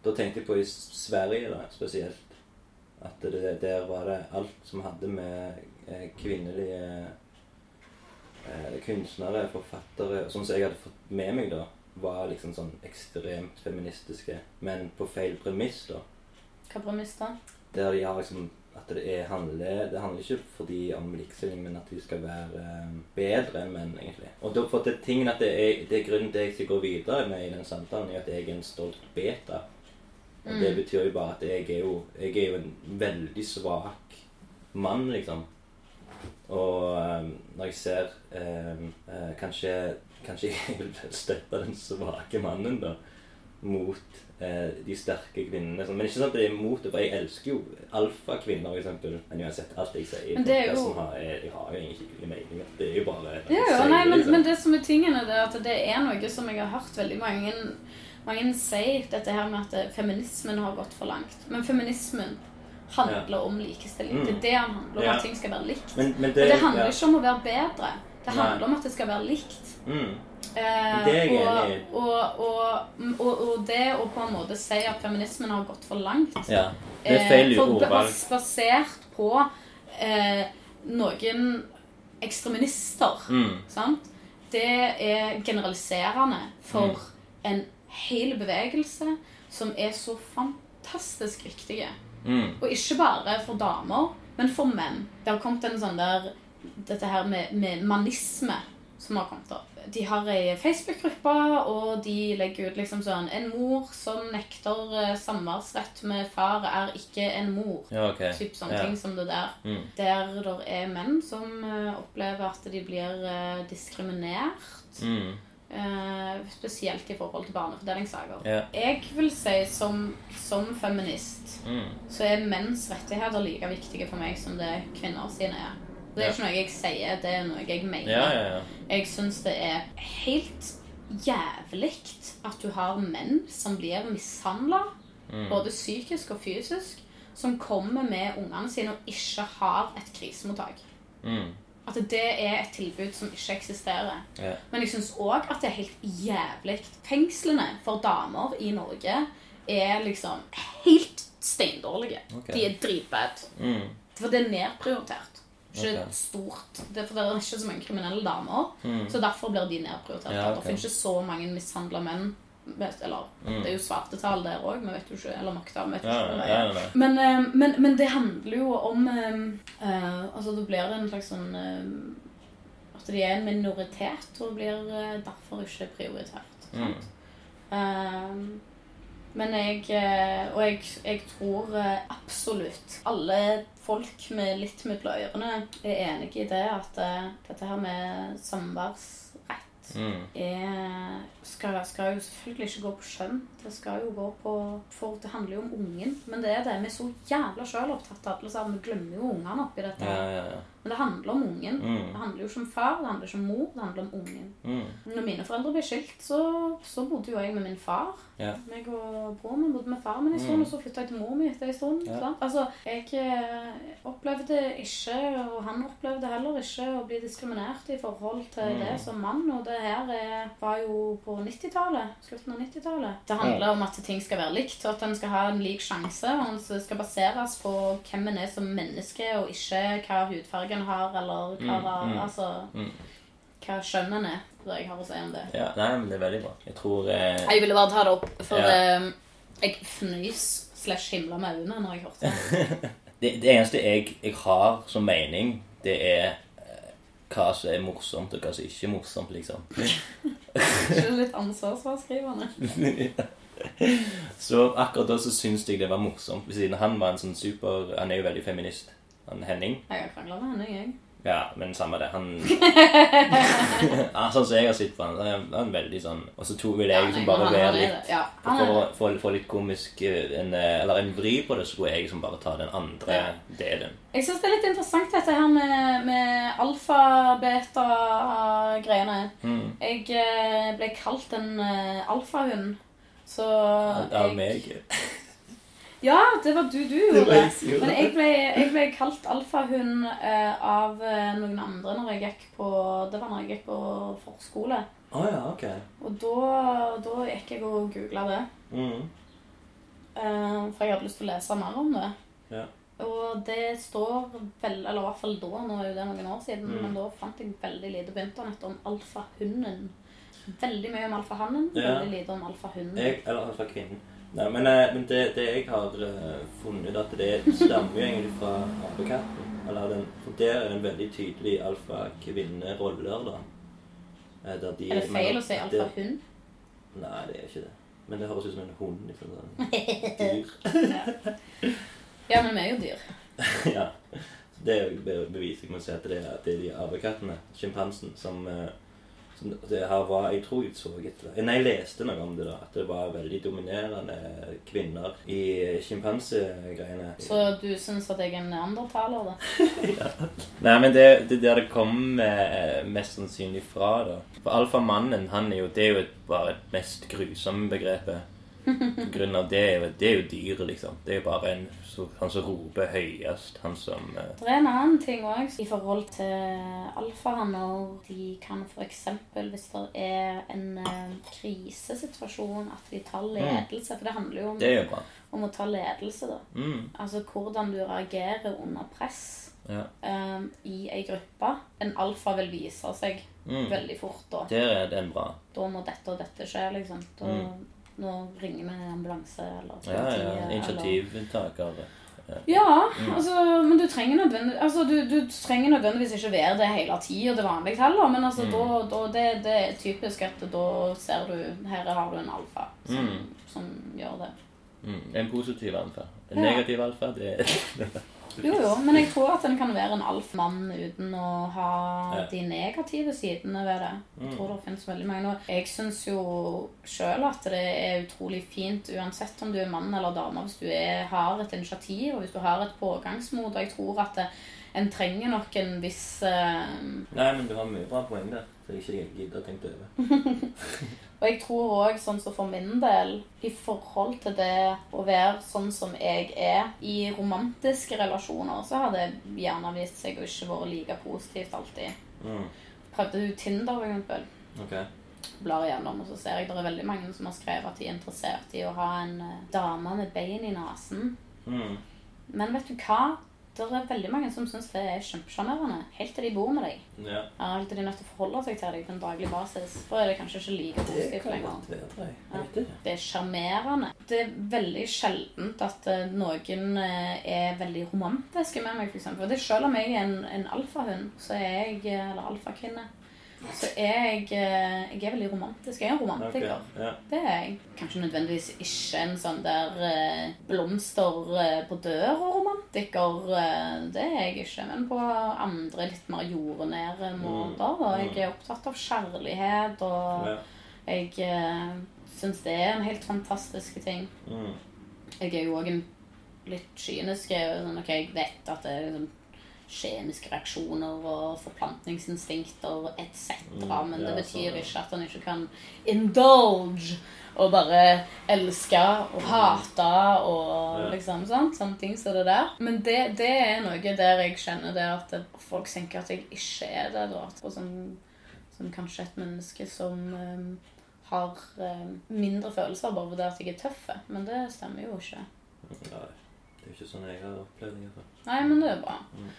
Da tenkte jeg på i Sverige, da, spesielt. At det, der var det alt som hadde med eh, kvinnelige kunstnere, forfattere Sånn som jeg hadde fått med meg, da, var liksom sånn ekstremt feministiske. Men på feil premiss, da. Hva premiss da? Der de har liksom at det er handler Det handler ikke for de om likestilling, men at de skal være eh, bedre enn menn, egentlig. Og da for det tingen at det er, det er grunnen til at jeg skal gå videre med i den samtalen, er at jeg er en stolt beta. Og det Mm. betyr jo bare at jeg er jo, jeg er jo en veldig svak mann, liksom. Og um, når jeg ser um, uh, kanskje, kanskje jeg vil støtte den svake mannen, da. Mot uh, de sterke kvinnene. Sånn. Men ikke sånn at det er mot det, for jeg elsker jo alfakvinner, f.eks. Men uansett, alt jeg sier i Men det er jo- har, jeg, har jo egentlig hyggelig mening, Det er jo bare Ja, jeg ja, sier nei, men, liksom. men det som er tingen er at det er noe som jeg har hørt veldig mange mange si dette her med at feminismen har gått for langt. Men feminismen handler om likestilling. Mm. Det er det han handler om, Ja. at ting skal være likt. Men, men Og det handler ja. ikke om å være bedre. Det Nei. handler om at det skal være likt. Mm. Eh, Det er jeg enig i. og, og, og, og det å på en måte si at feminismen har gått for langt ja. Det er feil eh, ordvalg. bas- Basert på eh, noen ekstremister. Mm. Sant? Det er generaliserende for en hel bevegelse som er så fantastisk viktige. Mm. Og ikke bare for damer, men for menn. Det har kommet en sånn der Dette her med, med manisme som har kommet opp. De har ei Facebook-gruppe, og de legger ut liksom sånn En mor som nekter eh, samværsrett med far, er ikke en mor. Ja, okay. Typ sånne Ja. ting som det der. Mm. Der det er menn som eh, opplever at de blir eh, diskriminert. Mm. Eh, spesielt i forhold til barnefordelingssaker. Yeah. Jeg vil si som, som feminist Mm. så er menns rettigheter like viktige for meg som det kvinner sine er. Det er ikke noe jeg sier, det er noe jeg mener. Ja, ja, ja. Jeg syns det er helt jævlig at du har menn som blir mishandla, Mm. både psykisk og fysisk, som kommer med ungene sine og ikke har et krisemottak. Mm. At det er et tilbud som ikke eksisterer. Ja. Men jeg syns òg at det er helt jævlig. Fengslene for damer i Norge er liksom helt steindårlige. Okay. De er dritbad. Mm. For det er nedprioritert. Ikke okay. stort. Det er for det er ikke så mange kriminelle damer, Mm. så derfor blir de nedprioritert. Ja, okay. Det finnes ikke så mange mishandla menn. Eller Mm. det er jo svarte tall der òg, vi vet jo ikke Eller mørketall, vi vet jo Ja, ikke. ja, ja, ja. Men, eh, men, men det handler jo om eh, Altså, det blir en slags sånn uh, At de er en minoritet og blir uh, derfor ikke prioritert. Mm. Sant? Eh, Men jeg Og jeg, jeg tror absolutt alle folk med litt mellom ørene er enig i det at dette her med samværsrett Mm. er, skal, skal jo selvfølgelig ikke gå på skjønn. Det skal jo gå på For det handler jo om ungen. Men det er det. Vi er så jævla sjølopptatt alle sammen. Vi glemmer jo ungene oppi dette. Ja, ja, ja. Men det handler om ungen. Mm. Det handler jo ikke om far, det handler ikke om mor, det handler om ungen. Mm. Når mine foreldre ble skilt, så, så bodde jo jeg med min far. Ja. Meg og broren min bodde med far min en stund, Mm. og så flytta jeg til mor mi etter en stund. Ja. Altså, jeg eh, opplevde ikke, og han opplevde heller ikke, å bli diskriminert i forhold til Mm. det som mann. Og det her er, var jo på 90-tallet. Slutten av 90-tallet. Det handler om at ting skal være likt, og at en skal ha en lik sjanse. Og en skal baseres på hvem en er som menneske, og ikke hva hudfargen har, eller hva, Mm, mm. altså, Mm. hva skjønnen. Det jeg har å si om det. ja. Nei, men det er veldig bra. Jeg tror eh, Jeg ville bare ta det opp, for Ja. eh, jeg fnys slash himla med øynene når jeg hørte det. det, det eneste jeg, jeg har som mening, det er eh, hva som er morsomt, og hva som ikke er morsomt, liksom. Ikke litt ansvarsfraskrivende? Så akkurat da så syns jeg det var morsomt, siden han var en sånn super Han er jo veldig feminist. Han Henning. Jeg har krangla med Henning, jeg. Ja, men samme det. Han ja, Sånn som jeg har sett på han, han er han veldig sånn Og så to vil jeg liksom bare være litt. Ja, For å få, litt komisk eh, en, eh, Eller en vri på det, så skulle jeg liksom bare ta den andre Ja. delen. Jeg syns det er litt interessant dette her med, med alfa-beta-greiene. Mm. Jeg eh, ble kalt en alfahund, så Av meg. Ja, det var du du gjorde. Men jeg ble, jeg ble kalt alfahund eh, av eh, noen andre når jeg gikk på Det var når jeg gikk på forskole. Å ja, ok. Og da, da gikk jeg og googla det. Mm. eh, for jeg hadde lyst til å lese mer om det. Ja. Og det står vel, eller i hvert fall da, nå er jo det noen år siden, Mm. men da fant jeg veldig lite på internett om alfahunden. Veldig mye om alfahannen, Ja. veldig lite om alfahunden. Eller alfakvinnen. kvinnen. Nei, men, eh, men det, det jeg har eh, funnet, at det stammer jo egentlig fra apekatten. Eller den, for der er en veldig tydelig alfa-kvinne-roller, da. Eh, de- er det feil å si alfahund? Nei, det er ikke det. Men det høres ut som en hund. liksom sånn dyr. Ja, men vi er jo dyr. ja. Så Det er jo be- bevis. Jeg må si at det er, det er de apekattene, sjimpansen, som, som det her var Jeg tror jeg så et Nei, jeg leste noe om det, da. At det var veldig dominerende kvinner i sjimpansegreiene. Så du syns at jeg er en neandertaler, da? ja. Nei, men det, det der det kom eh, mest sannsynlig fra, da. For alfamannen, han er jo Det er jo bare et mest grusomme begrepet. På grunn av det er det er jo dyret, liksom. Det er jo bare en, så, han som roper høyest. Han som uh... Det er en annen ting òg i forhold til alfahanner. De kan f.eks. hvis det er en uh, krisesituasjon, at de tar ledelse. For det handler jo om, jo om å ta ledelse, da. Mm, Altså hvordan du reagerer under press ja. Um, i ei gruppe. En alfa vil vise seg Mm. veldig fort da. Der er den bra. Da må dette og dette skje, liksom. Da, Nå ringer vi en ambulanse eller Mm. Ja, ja. politiet, Initiativtaker. Ja, altså, men du trenger, altså, du, du trenger nødvendigvis ikke være det hele tida til vanlig heller. Men altså, Mm. da, da, det, det er typisk at da ser du Her har du en alfa som, Mm. som gjør det. Mm. En positiv alfa. En negativ alfa, det Jo, jo, men jeg tror at en kan være en alfamann uten å ha Ja. de negative sidene ved det. Jeg Mm. tror det finnes veldig mange. Og jeg syns jo sjøl at det er utrolig fint uansett om du er mann eller dame, hvis du er, har et initiativ og hvis du har et pågangsmot. Og jeg tror at det, en trenger nok en viss uh... Nei, men du har mye bra poeng der. Så jeg ikke gidder å tenke over. Og jeg tror òg, sånn som for min del, i forhold til det å være sånn som jeg er i romantiske relasjoner, så har det gjerne vist seg å ikke være like positivt alltid. Mm. Prøvde du Tinder, for eksempel? Okay. Blar igjennom, og så ser jeg det er veldig mange som har skrevet at de er interessert i å ha en eh, dame med bein i nesen. Mm. Men vet du hva? Det er veldig mange som syns det er kjempesjarmerende. Helt til de bor med deg. Ja. Ja, Helt til de er nødt til å forholde seg til deg på en daglig basis. Da er det kanskje ikke like Det positivt lenger. Jeg. Det er sjarmerende. Det er veldig sjeldent at eh, noen eh, er veldig romantiske med meg, f.eks. Selv om jeg er en, en alfahund, så er jeg, eh, eller alfakvinne, så jeg, eh, jeg er veldig romantisk. Jeg er en romantiker. Okay, Ja. Det er jeg. Kanskje nødvendigvis ikke en sånn der eh, blomster eh, på døra-romantiker. Det er jeg ikke. Men på andre litt mer jordnære måter. Da. Jeg er opptatt av kjærlighet, og jeg syns det er en helt fantastisk ting. Mm. Jeg er jo òg en litt kynisk. Sånn, ok, jeg vet at det er liksom kjemiske reaksjoner og forplantningsinstinkter etc. Mm, men det betyr ikke at han ikke kan indulge og bare elske og hate og liksom sånt, Sånne ting som det der. Men det, det er noe der jeg kjenner det at folk tenker at jeg ikke er det. da. Og som, som kanskje et menneske som um, har um, mindre følelser bare fordi at jeg er tøff. Men det stemmer jo ikke. Nei, det er ikke sånn jeg har opplevd det. Nei, men det er bra. Mm.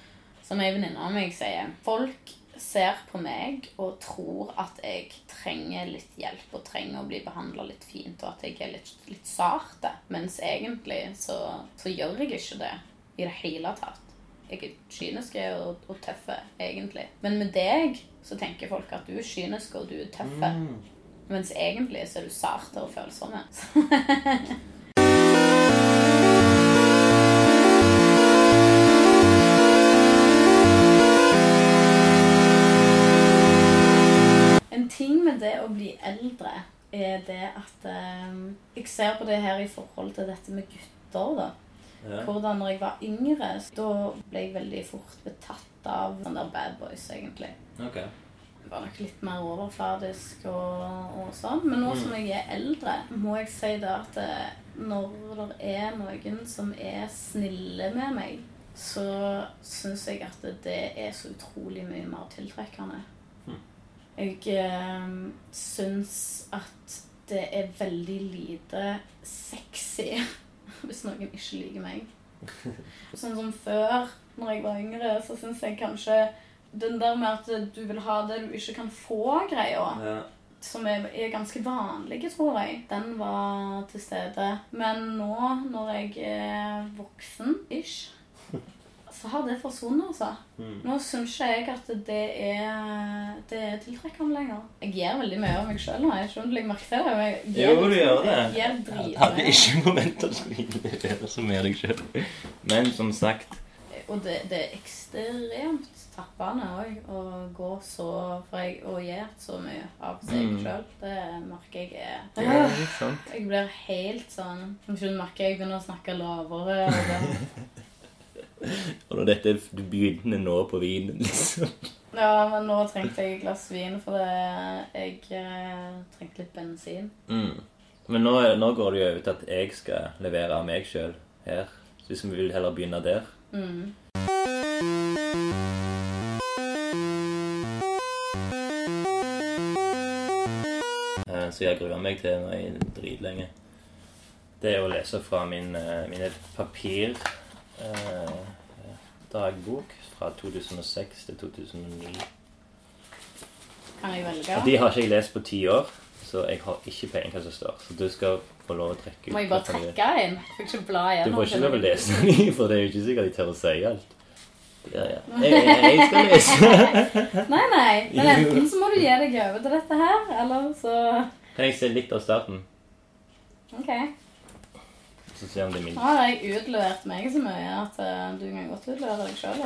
Som ei venninne av meg sier Folk ser på meg og tror at jeg trenger litt hjelp og trenger å bli behandla litt fint, og at jeg er litt, litt sarte. Mens egentlig så, så gjør jeg ikke det i det hele tatt. Jeg er kynisk og, og tøffe, egentlig. Men med deg så tenker folk at du er kynisk og du er tøffe. Mm. Mens egentlig så er du sarte og følsomme. eldre er det at eh, Jeg ser på det her i forhold til dette med gutter, da. Ja. Hvordan når jeg var yngre, da ble jeg veldig fort betatt av sånne der bad boys, egentlig. Okay. Jeg var nok litt mer overfladisk og, og sånn. Men nå som jeg er eldre, må jeg si det at eh, når det er noen som er snille med meg, så syns jeg at det er så utrolig mye mer tiltrekkende. Jeg eh, syns at det er veldig lite sexy hvis noen ikke liker meg. Sånn som før, når jeg var yngre, så syns jeg kanskje den der med at du vil ha det du ikke kan få-greia, Ja. som er, er ganske vanlig, tror jeg, den var til stede. Men nå, når jeg er voksen-ish, så har det forsvunnet, altså. Mm. Nå syns ikke jeg at det er, det er tiltrekkende lenger. Jeg gir veldig mye av meg sjøl nå. Jeg skjønner du legger merke til det. Jeg gir, Jo, du gjør det. Jeg gir hadde ikke momenter som skulle så mye av deg sjøl. Men som sagt Og det, det er ekstremt tappende òg å gå så For jeg å gi så mye av seg Mm. sjøl, det merker jeg er Det er sant. Jeg blir helt sånn merker jeg begynner å snakke lavere. Og det. Og når dette Du begynner nå på vinen, liksom. Ja, men nå trengte jeg et glass vin, for jeg eh, trengte litt bensin. Mm. Men nå, nå går det jo over til at jeg skal levere av meg sjøl her. Så hvis vi vil heller begynne der Mm. eh, Så jeg grua meg til nå i dritlenge. Det er å lese fra min, eh, mine papir eh, dagbok fra 2006 til 2009. Kan jeg velge? Og de har ikke jeg lest på ti år, så jeg har ikke peiling hva som står. Så du skal få lov å trekke ut. Må jeg bare trekke en? Får ikke bla Du får ikke lov å lese den, for det er jo ikke sikkert de tør å si alt. Ja, ja. Jeg, jeg, jeg skal lese. Nei, nei. Men enten så må du gi deg over til dette her, eller så Kan jeg se litt av starten? OK. Så ser om det er min. Har jeg utlevert meg så mye at eh, du kan godt utlevere deg sjøl.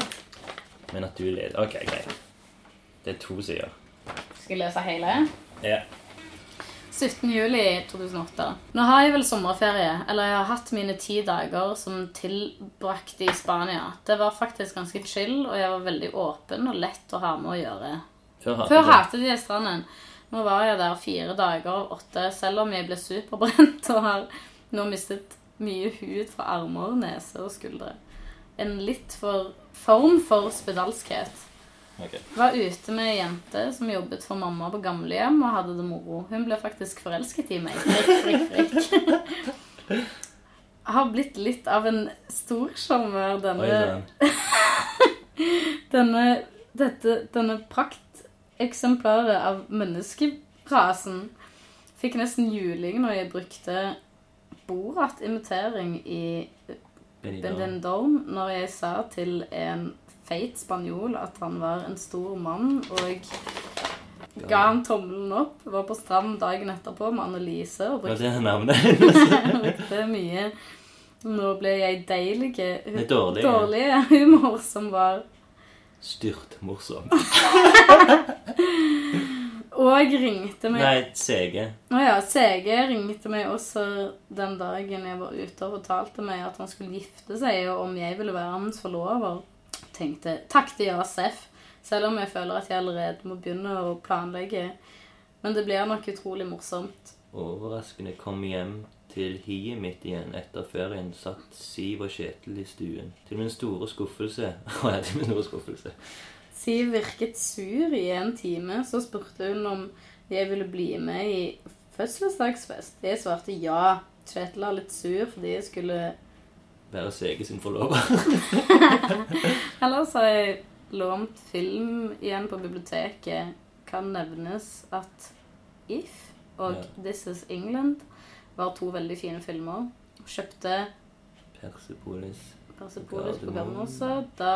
Men at du leder Ok, greit. Det er to sider. Skal jeg lese hele? Ja. 17. juli 2008. Nå har jeg vel sommerferie, eller jeg har hatt mine ti dager som tilbrakte i Spania. Det var faktisk ganske chill, og jeg var veldig åpen og lett å ha med å gjøre. Før hatet Før hatet jeg stranden. Nå var jeg der fire dager av åtte, selv om jeg ble superbrent og har nå mistet mye hud fra armer, nese og skuldre. En litt for form for spedalskhet. Okay. Var ute med ei jente som jobbet for mamma på gamlehjem og hadde det moro. Hun ble faktisk forelsket i meg. Frikk, frikk, frikk. Jeg har blitt litt av en storsjarmør, denne, denne, dette, denne prakteksemplaret av menneskerasen. Fikk nesten juling når jeg brukte Borat-imitering i Benidorm. Når jeg sa til en feit spanjol at han var en stor mann, og Ga han tommelen opp. Var på strand dagen etterpå med Annelise og brukte, brukte mye Nå ble jeg deilig dårlig. Dårlige humor som var Styrt morsom. Og ringte meg Nei, CG. Å ja, CG ringte meg også den dagen jeg var ute og fortalte meg at han skulle gifte seg, og om jeg ville være hans forlover. Tenkte takk til Jasef, Selv om jeg føler at jeg allerede må begynne å planlegge. Men det blir nok utrolig morsomt. Overraskende kom hjem til hiet mitt igjen etter ferien. Satt Siv og Kjetil i stuen. Til min store skuffelse Å ja, til min store skuffelse. Siv virket sur i en time, så spurte hun om jeg ville bli med i fødselsdagsfest. Jeg svarte ja. Kjetil var litt sur fordi jeg skulle Være Sege sin forlover. Ellers har jeg lånt film igjen på biblioteket. Kan nevnes at If og Ja. This Is England var to veldig fine filmer. Kjøpte Persepolis. Persepolis på Gardermoen. Gardermoen Da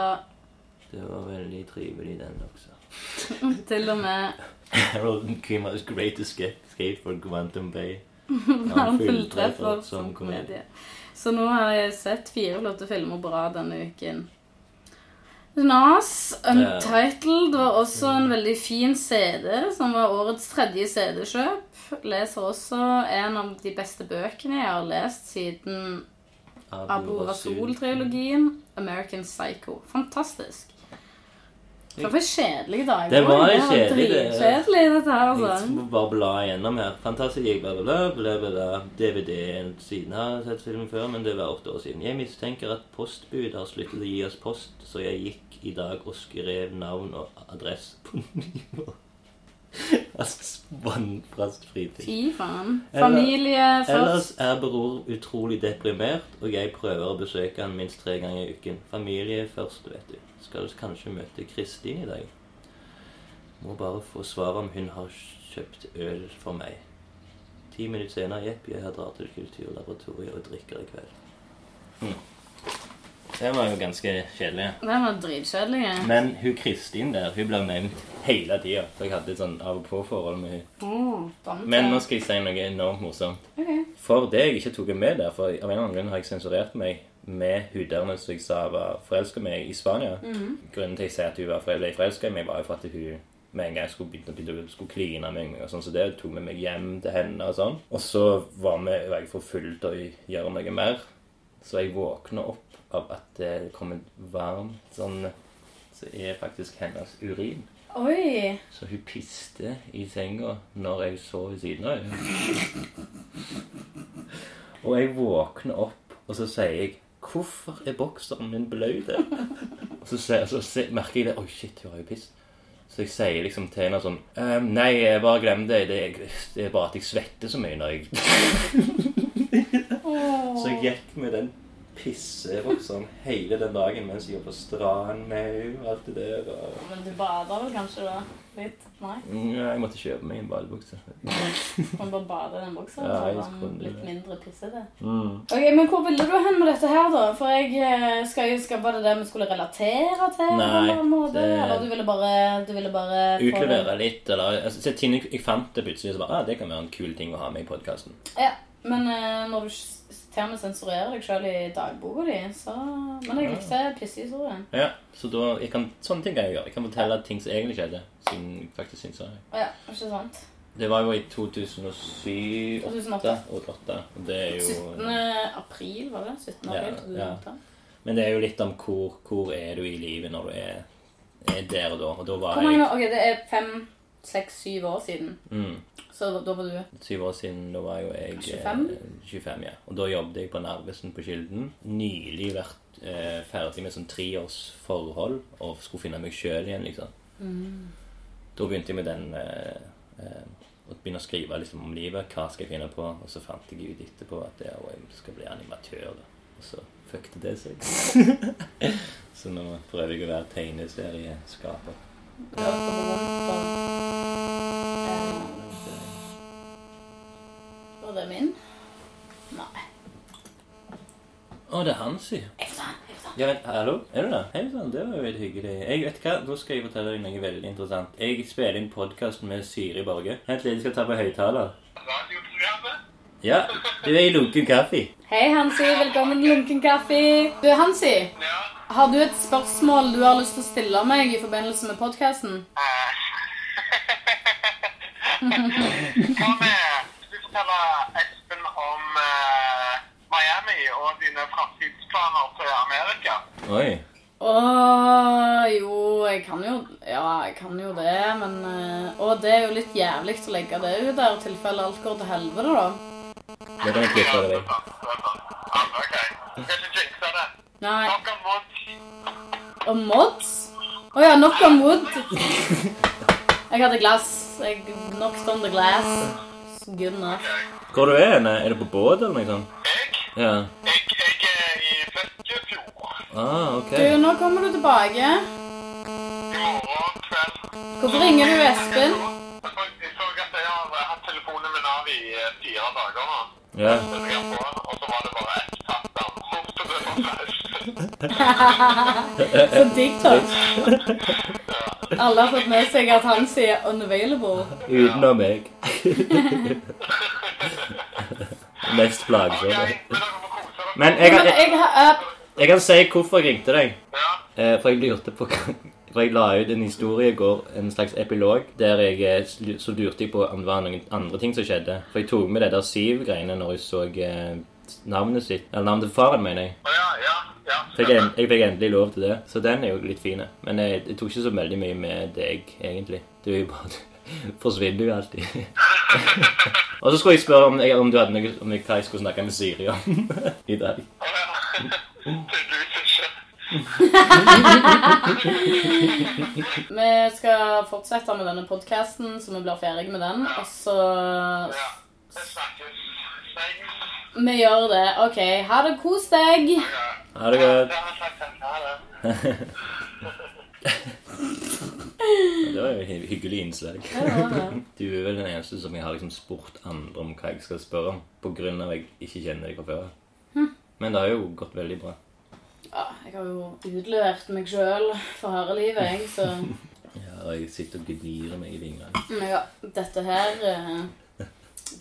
Det var veldig trivelig, den også. til og med Harold Kima's Great Escape, for Quantum Bay. Han fulltreffer som komedie. komedie. Så nå har jeg sett fire flotte filmer på rad denne uken. Nas, Untitled, var også en veldig fin CD, som var årets tredje CD-kjøp. Leser også en av de beste bøkene jeg har lest siden Abu Rasul-trilogien, American Psycho. Fantastisk. For en kjedelig dag. Det var en kjedelig, det. Dritkjedelig, dette her, Jeg altså. må bare bla igjennom her. Fantastisk, bla, bla, bla, bla. DVD-en siden har jeg sett filmen før, men det var åtte år siden. Jeg mistenker at postbud har sluttet å gi oss post, så jeg gikk i dag og skrev navn og adresse på nyår. Altså, vannfrast fritid. Fy faen. Eller- Familie først. Ellers er Bror utrolig deprimert, og jeg prøver å besøke han minst tre ganger i uken. Familie først, vet du. Skal du kanskje møte Kristin i dag. Må bare få svar om hun har kjøpt øl for meg. Ti minutter senere, jepp, jeg drar til Kulturlaboratoriet og drikker i kveld. Hm. Det var jo ganske kjedelig. Den var dritkjedelig. Men hun Kristin der, hun blir nevnt hele tida. Så jeg hadde et sånn av-og-på-forhold med hun. Oh, Men nå skal jeg si noe enormt morsomt. Okay. For det jeg ikke tok med der, for av en eller annen grunn har jeg sensurert meg med huderne som jeg sa var forelska meg i Spania. Grunnen til at jeg sier at hun var forelska i meg, var jo for at hun med en gang skulle begynne, begynne, skulle kline med meg. og sånn, Så det tok vi meg hjem til henne. Og sånn. Og så var, vi, var jeg for full til å gjøre noe mer. Så jeg våkna opp av at det kom en varm sånn Så er faktisk hennes urin. Oi. Så hun piste i senga når jeg sov ved siden av henne. Og jeg våkner opp, og så sier jeg 'Hvorfor er bokseren min bløt?' Og så, så se, merker jeg det. 'Oi, shit, hun har jo pist'. Så jeg sier liksom til henne sånn «Ehm, 'Nei, jeg bare glem det. Det det er bare at jeg svetter så mye når jeg Så jeg gikk med den pissebokseren hele den dagen mens jeg var på stranden og alt det der. Og... Men du bader vel kanskje da? Litt? Nei? Ja, jeg måtte kjøpe meg en badebukse. Kan bare bade i den boksen? Ja, så var den litt mindre pissete. Mm. Ok, Men hvor ville du hen med dette her, da? For jeg eh, skal jo skape det der vi skulle relatere til? Nei, eller måte? det- Eller du ville bare, du ville bare få Utlevere litt, eller altså, se, Tine, Jeg fant det plutselig, så bare ah, det kan være en kul ting å ha med i podkasten. Ja, men uh, når du til og å sensurerer deg sjøl i dagboka di, så Men jeg likte pissehistorien. Ja, så da, jeg kan, Sånne ting kan jeg gjøre. Jeg kan fortelle ting som egentlig skjedde. Siden jeg faktisk syns jeg. Ja, ikke sant? Det var jo i 2007 2008. 2008 og 2008. Det er jo 17. april, var det? 17. april april ja. 2008. Men det er jo litt om hvor, hvor er du i livet når du er, er der og da. Og da var Hvor mange jeg? Ok, det er fem, seks, syv år siden. mm, Så da var du Syv år siden, da var jo jeg 25? eh, 25 ja. Og da jobbet jeg på Narvesen på Kilden. Nylig vært eh, ferdig med sånn treårsforhold og skulle finne meg sjøl igjen, liksom. Da begynte jeg med den eh, eh, Å begynne å skrive liksom, om livet. Hva skal jeg finne på? Og så fant jeg ut etterpå at jeg, jeg skal bli animatør. Da. Og så fucket det seg. så nå prøver jeg å være tegneserieskaper. Eh, Var det min? Nei. Å, det er han, si. Jeg får ta den. Jeg får ta den. Ja, men, hallo? Er du der? Hei sann, det var jo veldig hyggelig. Jeg vet hva, Da skal jeg fortelle deg noe veldig interessant. Jeg spiller inn podkast med Siri Borge. Vent litt, jeg skal ta på høyttaler. Radioprogrammet? Ja, du er i lunken kaffe. Hei, Hansi. Velkommen til Lunken kaffe. Du, Hansi. Ja. Har du et spørsmål du har lyst til å stille meg i forbindelse med podkasten? Eh. Hva med Skal du Espen om eh, Miami og dine framtidsplaner til Amerika? Oi. Å jo, jeg kan jo Ja, jeg kan jo det, men uh, Og det er jo litt jævlig å legge det ut der, i tilfelle alt går til helvete, da. Det kan jeg klippe av deg. Ok. Skal ikke jinxe det. Nei. Nok om wood. Og mods? Å ja, knock on wood. Jeg hadde glass. Jeg knocked on the glass. Good enough. Hvor du hen? Er du på båt eller noe sånt? Jeg? Ja. Jeg, jeg er i Flekkefjord. Ah, ok. Du, nå kommer du tilbake. I morgen kveld. Hvorfor ringer du Espen? Jeg så har hatt telefonen min av i eh, fire dager nå. Ja. Så og så var det bare ett tatt Så det var flaut. På TikTok. Alle har fått med seg at han sier 'unavailable'. Utenom meg. Mest plagsomme. men jeg jeg, jeg jeg kan si hvorfor jeg ringte deg. Eh, For jeg lurte på For jeg la ut en historie i går, en slags epilog, der jeg eh, så lurte jeg på om det var noen andre ting som skjedde. For jeg tok med det der Siv-greiene når jeg så eh, navnet sitt Eller navnet til faren, mener jeg. Å, ja, ja, ja. Fikk jeg, jeg fikk endelig lov til det. Så den er jo litt fin. Men jeg, jeg tok ikke så veldig mye med deg, egentlig. Du er jo bare forsvinner jo alltid. Og så skulle jeg spørre om, jeg, om du hadde noe om hva jeg skulle snakke med Siri om i dag. Å, ja. Tydeligvis ikke. Vi skal fortsette med denne podkasten, så vi blir ferdig med den. Og så Ja. Det snakkes. Vi gjør det. OK. Ha det. Kos deg. Ha det godt. Det. Var jo et hyggelig innslag. Du er vel den eneste som jeg har liksom spurt andre om hva jeg skal spørre om, av at jeg ikke kjenner deg fra før. Men det har jo gått veldig bra. Ja, jeg har jo utlevert meg sjøl for harde livet, jeg, så Ja, og jeg sitter og gnirer meg i fingrene. Men ja, dette her eh,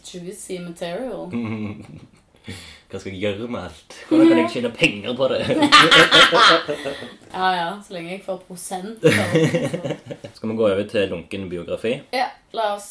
Juicy material. Hva skal jeg gjøre med alt? Hvordan kan jeg tjene penger på det? Ja ja, så lenge jeg får prosent. Skal vi gå over til lunken biografi? Ja, la oss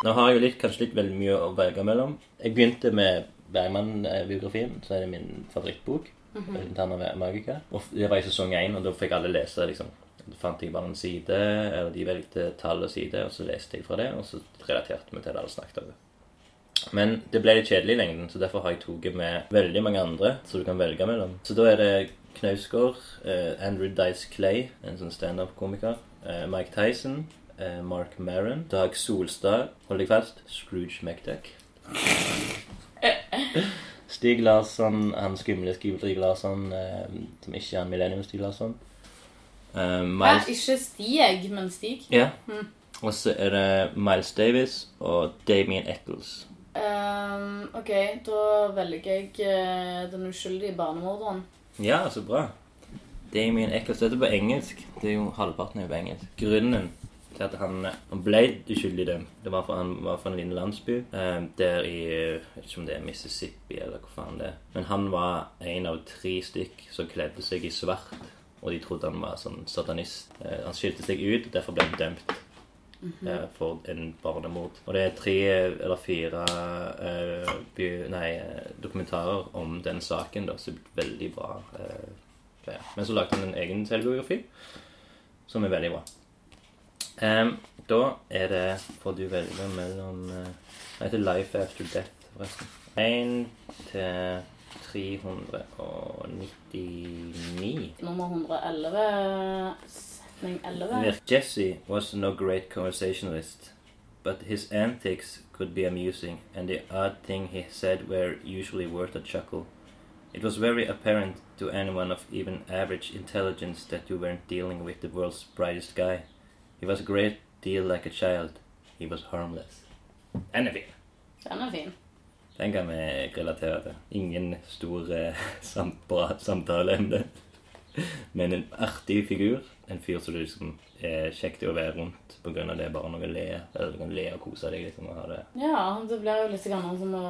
Nå har jeg jo litt, kanskje litt veldig mye å velge mellom. Jeg begynte med Bergman-biografien, så er det min favorittbok. Interne Magica. Og det var i sesong én, og da fikk alle lese liksom. Da fant jeg bare en side, eller de valgte tall og side, og så leste jeg fra det, og så relaterte vi til det alle snakket om. Men det ble litt kjedelig i lengden, så derfor har jeg tatt med veldig mange andre som du kan velge mellom. Så da er det Knausgård, eh, Andrew Dice Clay, en sånn standup-komiker, eh, Mike Tyson, Mark Maron, Dag Solstad, hold deg fast, Scrooge McDuck. Stig Larsson, han skumle Stig Larsson, eh, som ikke er en Millennium Stig Larsson. Eh, Hæ, Miles, ikke Stig, men Stig. ja. Og så er det Miles Davis og Damien Eccles. Um, OK, da velger jeg uh, den uskyldige barnemorderen. Ja, så bra. Damien Eccles. Dette er på engelsk. Det er jo Halvparten er jo på engelsk. Grunnen til at han, han ble uskyldig dømt, det var for han var fra en liten landsby eh, der i Jeg vet ikke om det er Mississippi eller hvor faen det er. Men han var en av tre stykk som kledde seg i svart, og de trodde han var sånn satanist. Eh, han skilte seg ut, derfor ble han dømt. eh, For en barnemord. Og det er tre eller fire uh, by, nei, dokumentarer om den saken. da, så Veldig bra. Uh. Men så lagde han en egen selvbiografi, som er veldig bra. Em, da er det Får du velge mellom uh, Det heter Life After Death, forresten. 1 til 399. Nummer 111, setning 11. Jesse was no great conversationalist, but his antics could be amusing, and the odd thing he said were usually worth a chuckle. It was very apparent to anyone of even average intelligence that you weren't dealing with the world's brightest guy. He was a great Deal like a child. He was harmless. Den er fin. Den er fin. Den kan vi relatere til. Ingen stor eh, sam bra samtaleemne. Men en artig figur. En fyr som liksom er kjekt å være rundt av det bare noe å le Eller du kan le og kose deg. liksom og ha det. Ja, det blir jo litt grann som å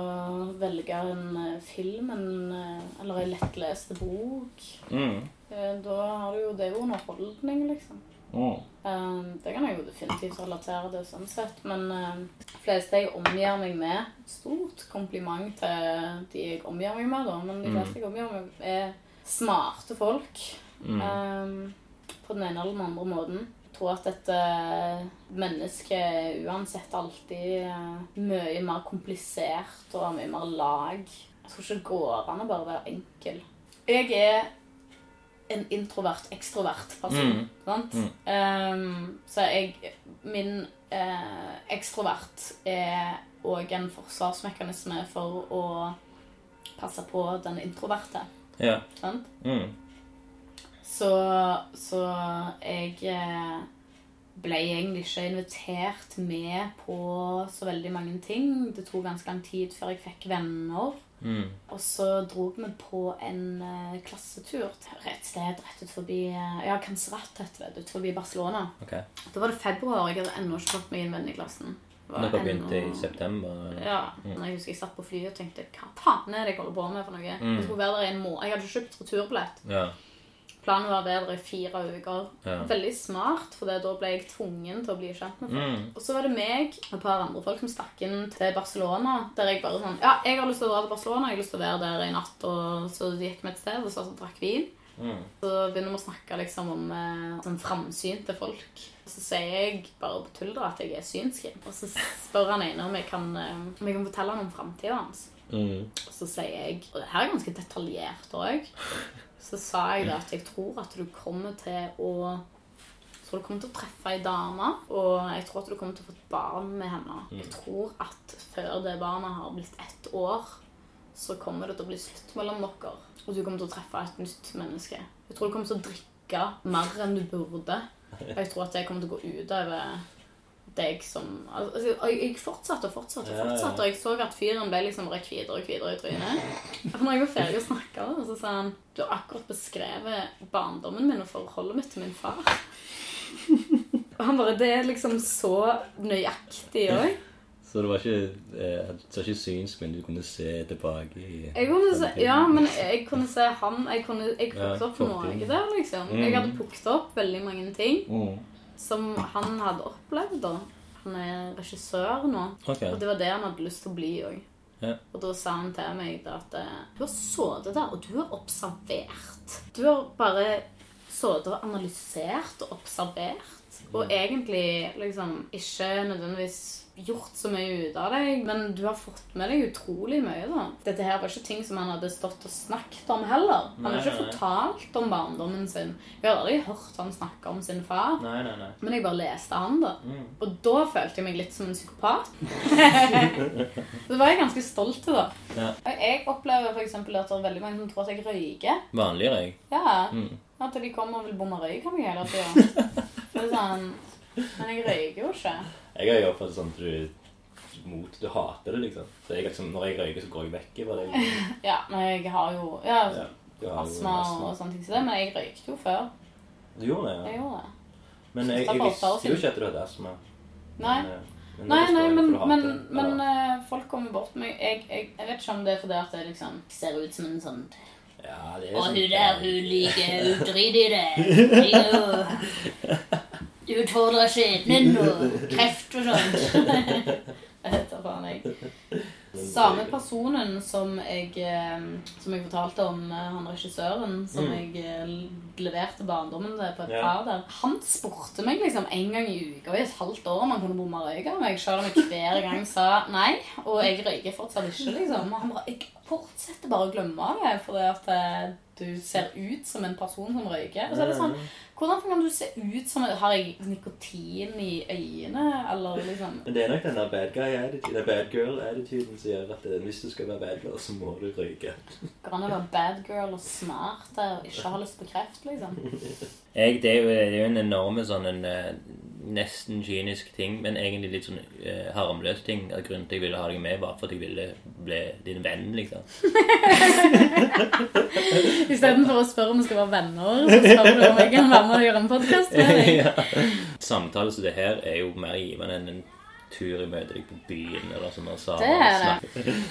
velge en eh, film en, eh, eller en lettlest bok. Mm. Eh, Da har du jo Det er jo underholdning, liksom. Mm. Eh, Det kan jeg jo definitivt relatere til sånn sett. Men eh, de fleste jeg omgir meg med Stort kompliment til de jeg omgir meg med, da. Men de Mm. fleste jeg omgir meg med, er smarte folk. Mm. Um, På den ene eller den andre måten. Jeg tror at dette mennesket uansett alltid er mye mer komplisert og mye mer lag. Jeg tror ikke det går an å bare være enkel. Jeg er en introvert, ekstrovert person. Mm. Sant? Mm. Um, så jeg Min eh, ekstrovert er òg en forsvarsmekanisme for å passe på den introverte. Ja. Sant? Mm. Så, så jeg eh, ble egentlig ikke invitert med på så veldig mange ting. Det tok ganske lang tid før jeg fikk venner. Mm. Og så dro vi på en uh, klassetur et sted rett ut forbi uh, Ja, Cancerat heter det. Ut forbi Barcelona. Okay. Da var det februar. Jeg hadde ennå ikke fått meg en venn i klassen. Dere begynte i september? eller? Ja. Når jeg husker jeg satt på flyet og tenkte hva faen er det jeg holder på med for noe? Mm. Jeg skulle være der i en måned. Jeg hadde kjøpt returbillett. Ja. Planen var bedre i fire uker. Ja. Veldig smart, for da ble jeg tvungen til å bli kjent med folk. Mm. Og så var det meg og et par andre folk som stakk inn til Barcelona. Der jeg bare sånn Ja, jeg har lyst til å dra til Barcelona, jeg har lyst til å være der i natt. Og så gikk vi et sted og så drakk vin. Mm. Så begynner vi å snakke liksom om eh, sånn framsynte folk. Og så sier jeg bare på tull at jeg er synsk. Og så spør han ene om jeg kan, eh, om jeg kan fortelle han om framtida hans. Mm. Og så sier jeg Og det her er ganske detaljert òg. Så sa jeg da at jeg tror at du kommer til å jeg tror du kommer til å treffe ei dame, og jeg tror at du kommer til å få et barn med henne. Jeg tror at før det barnet har blitt ett år, så kommer det til å bli slutt mellom dere. Og du kommer til å treffe et nytt menneske. Jeg tror du kommer til å drikke mer enn du burde. Og jeg tror at det kommer til å gå utover deg som altså, jeg, jeg fortsatte og fortsatte og fortsatte, og jeg så at fyren ble liksom bare kvidere og kvidere i trynet. Og når jeg var ferdig å snakke, så sa han Du har akkurat beskrevet barndommen min og forholdet mitt til min far. Og han bare Det er liksom så nøyaktig òg. Så det var ikke, eh, det var ikke synsk, men du kunne se tilbake i Jeg kunne se, ja, men jeg kunne se han Jeg kunne jeg Ja, opp noe der, liksom. Mm. Jeg hadde plukket opp veldig mange ting Mm. Som han hadde opplevd. da. Han er regissør nå. okay. Og det var det han hadde lyst til å bli òg. Ja. Og da sa han til meg da at eh, du har sittet der, og du har observert. Du har bare sittet og analysert og observert. Og egentlig liksom ikke nødvendigvis gjort så mye ut av deg, men du har fått med deg utrolig mye, da. Dette her var ikke ting som han hadde stått og snakket om heller. Han har ikke fortalt om barndommen sin. Jeg har aldri hørt han snakke om sin far. Nei, nei, nei. Men jeg bare leste han, da. Mm. Og da følte jeg meg litt som en psykopat. så var jeg ganske stolt til, da. Ja. Jeg opplever eksempel at det er veldig mange som tror at jeg røyker. Vanlig røyk. Ja, Mm. At de kommer og vil bomme røyk av meg hele tida. Sånn Men jeg røyker jo ikke. Jeg har oppfattet sånn at du mot, du hater det, liksom. Så jeg, liksom, når jeg røyker, så går jeg vekk fra det. Liksom. Ja, men jeg har jo ja, Ja, har astma, jo og sånne ting som det. Men jeg røykte jo før. Du gjorde det, ja. Jeg gjorde det. Men jeg, jeg visste jo ikke at du hadde astma. Nei. Men, eh, men Nei, nei, men, men, men eh, folk kommer bort til meg. Jeg, jeg, jeg vet ikke om det er fordi at det liksom ser ut som en sånn Ja, det er Og sånn- hun der, hun liker å drite i det. Hun utfordrer skjebnen og kreft og sånt. Det heter faen jeg. Samme personen som jeg, eh, som jeg fortalte om, eh, han regissøren som Mm. jeg eh, leverte barndommen til på et Ja. par der, han spurte meg liksom en gang i uka i et halvt år om han kunne bomme røyk av meg, selv om jeg hver gang sa nei, og jeg røyker fortsatt ikke, liksom. Og han bare, jeg fortsetter bare å glemme det, fordi at eh, du ser ut som en person som røyker. Og så er det sånn, hvordan kan du se ut som, har jeg nikotin i øynene, eller liksom... Men det er nok den der bad guy-attitude, den bad girl-attituden som gjør at eh, hvis du skal være bad girl, så må du røyke. Går an å være bad girl og smart og ikke ha lyst på kreft, liksom. Jeg, det, er jo, det er jo en enorme sånn en, eh, nesten kynisk ting, men egentlig litt sånn eh, harmløs ting. At grunnen til at jeg ville ha deg med, var for at jeg ville bli din venn, liksom. Istedenfor å spørre om vi skal være venner, så spør du om jeg kan være med og gjøre en podkast med deg. ja. Samtale som det her er jo mer givende enn en tur i møte deg på byen, eller sånn. Det er det.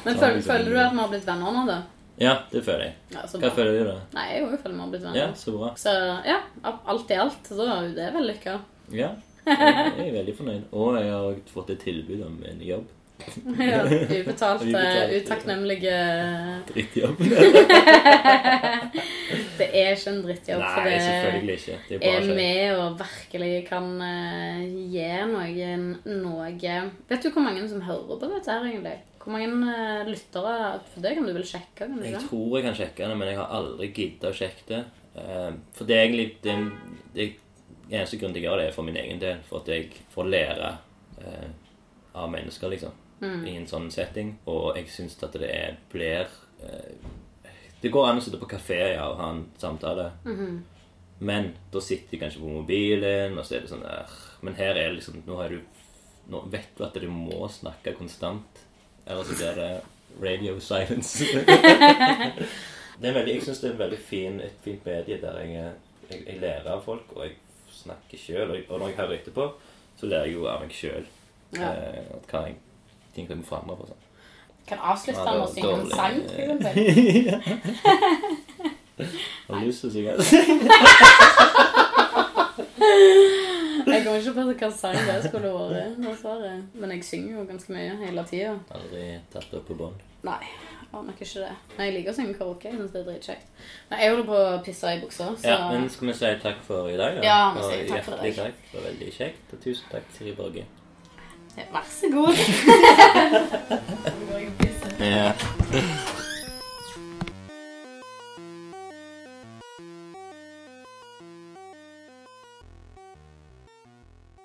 Men føler, liksom. føler du at vi har blitt venner nå, da? Ja, det føler jeg. Ja, Hva føler du, da? Nei, jeg føler vi har blitt venner. Ja, så bra. Så ja, alt i alt, så er jo det vellykka. Ja, jeg er veldig fornøyd. Og jeg har fått et tilbud om en jobb. Ja, ubetalte, Ubetalt. utakknemlige Drittjobb. Det er ikke en drittjobb, for Nei, det selvfølgelig ikke. Det er er med og virkelig kan eh, gi noen noe Vet du hvor mange som hører på dette her, egentlig? Hvor mange eh, lyttere For det kan du vel sjekke? kan du Jeg tror jeg kan sjekke det, men jeg har aldri giddet å sjekke det. Eh, For det er egentlig det, det eneste grunn til å gjøre det, er for min egen del. For at jeg får lære eh, av mennesker, liksom. I en sånn setting. Og jeg syns at det er, blir eh, Det går an å sitte på kafé ja, og ha en samtale. Men da sitter de kanskje på mobilen, og så er det sånn der Men her er det liksom Nå, du, nå vet du at du må snakke konstant. Eller så blir det radio silence. det er veldig, jeg syns det er en veldig fin, et fint medie der jeg, jeg, jeg lærer av folk, og jeg snakker sjøl. Og, når jeg hører etterpå, så lærer jeg jo av meg sjøl. Ja. Eh, hva jeg ting jeg må forandre på. Sånn. Kan avslutte med å synge en sang, for eksempel. Har lyst til å synge? Jeg kommer ikke på hva sang det skulle vært, dessverre. Men jeg synger jo ganske mye hele tida. Aldri tatt opp på bånd. Nei, har nok ikke det. Men jeg liker å synge karaoke. Jeg synes det er dritkjekt. Men jeg holder på å pisse i buksa, så Ja, men skal vi si takk for i dag? da? Ja, vi sier takk for i dag. hjertelig takk. Det var veldig kjekt. Og tusen takk, Siri Borge. Vær så god. Ja.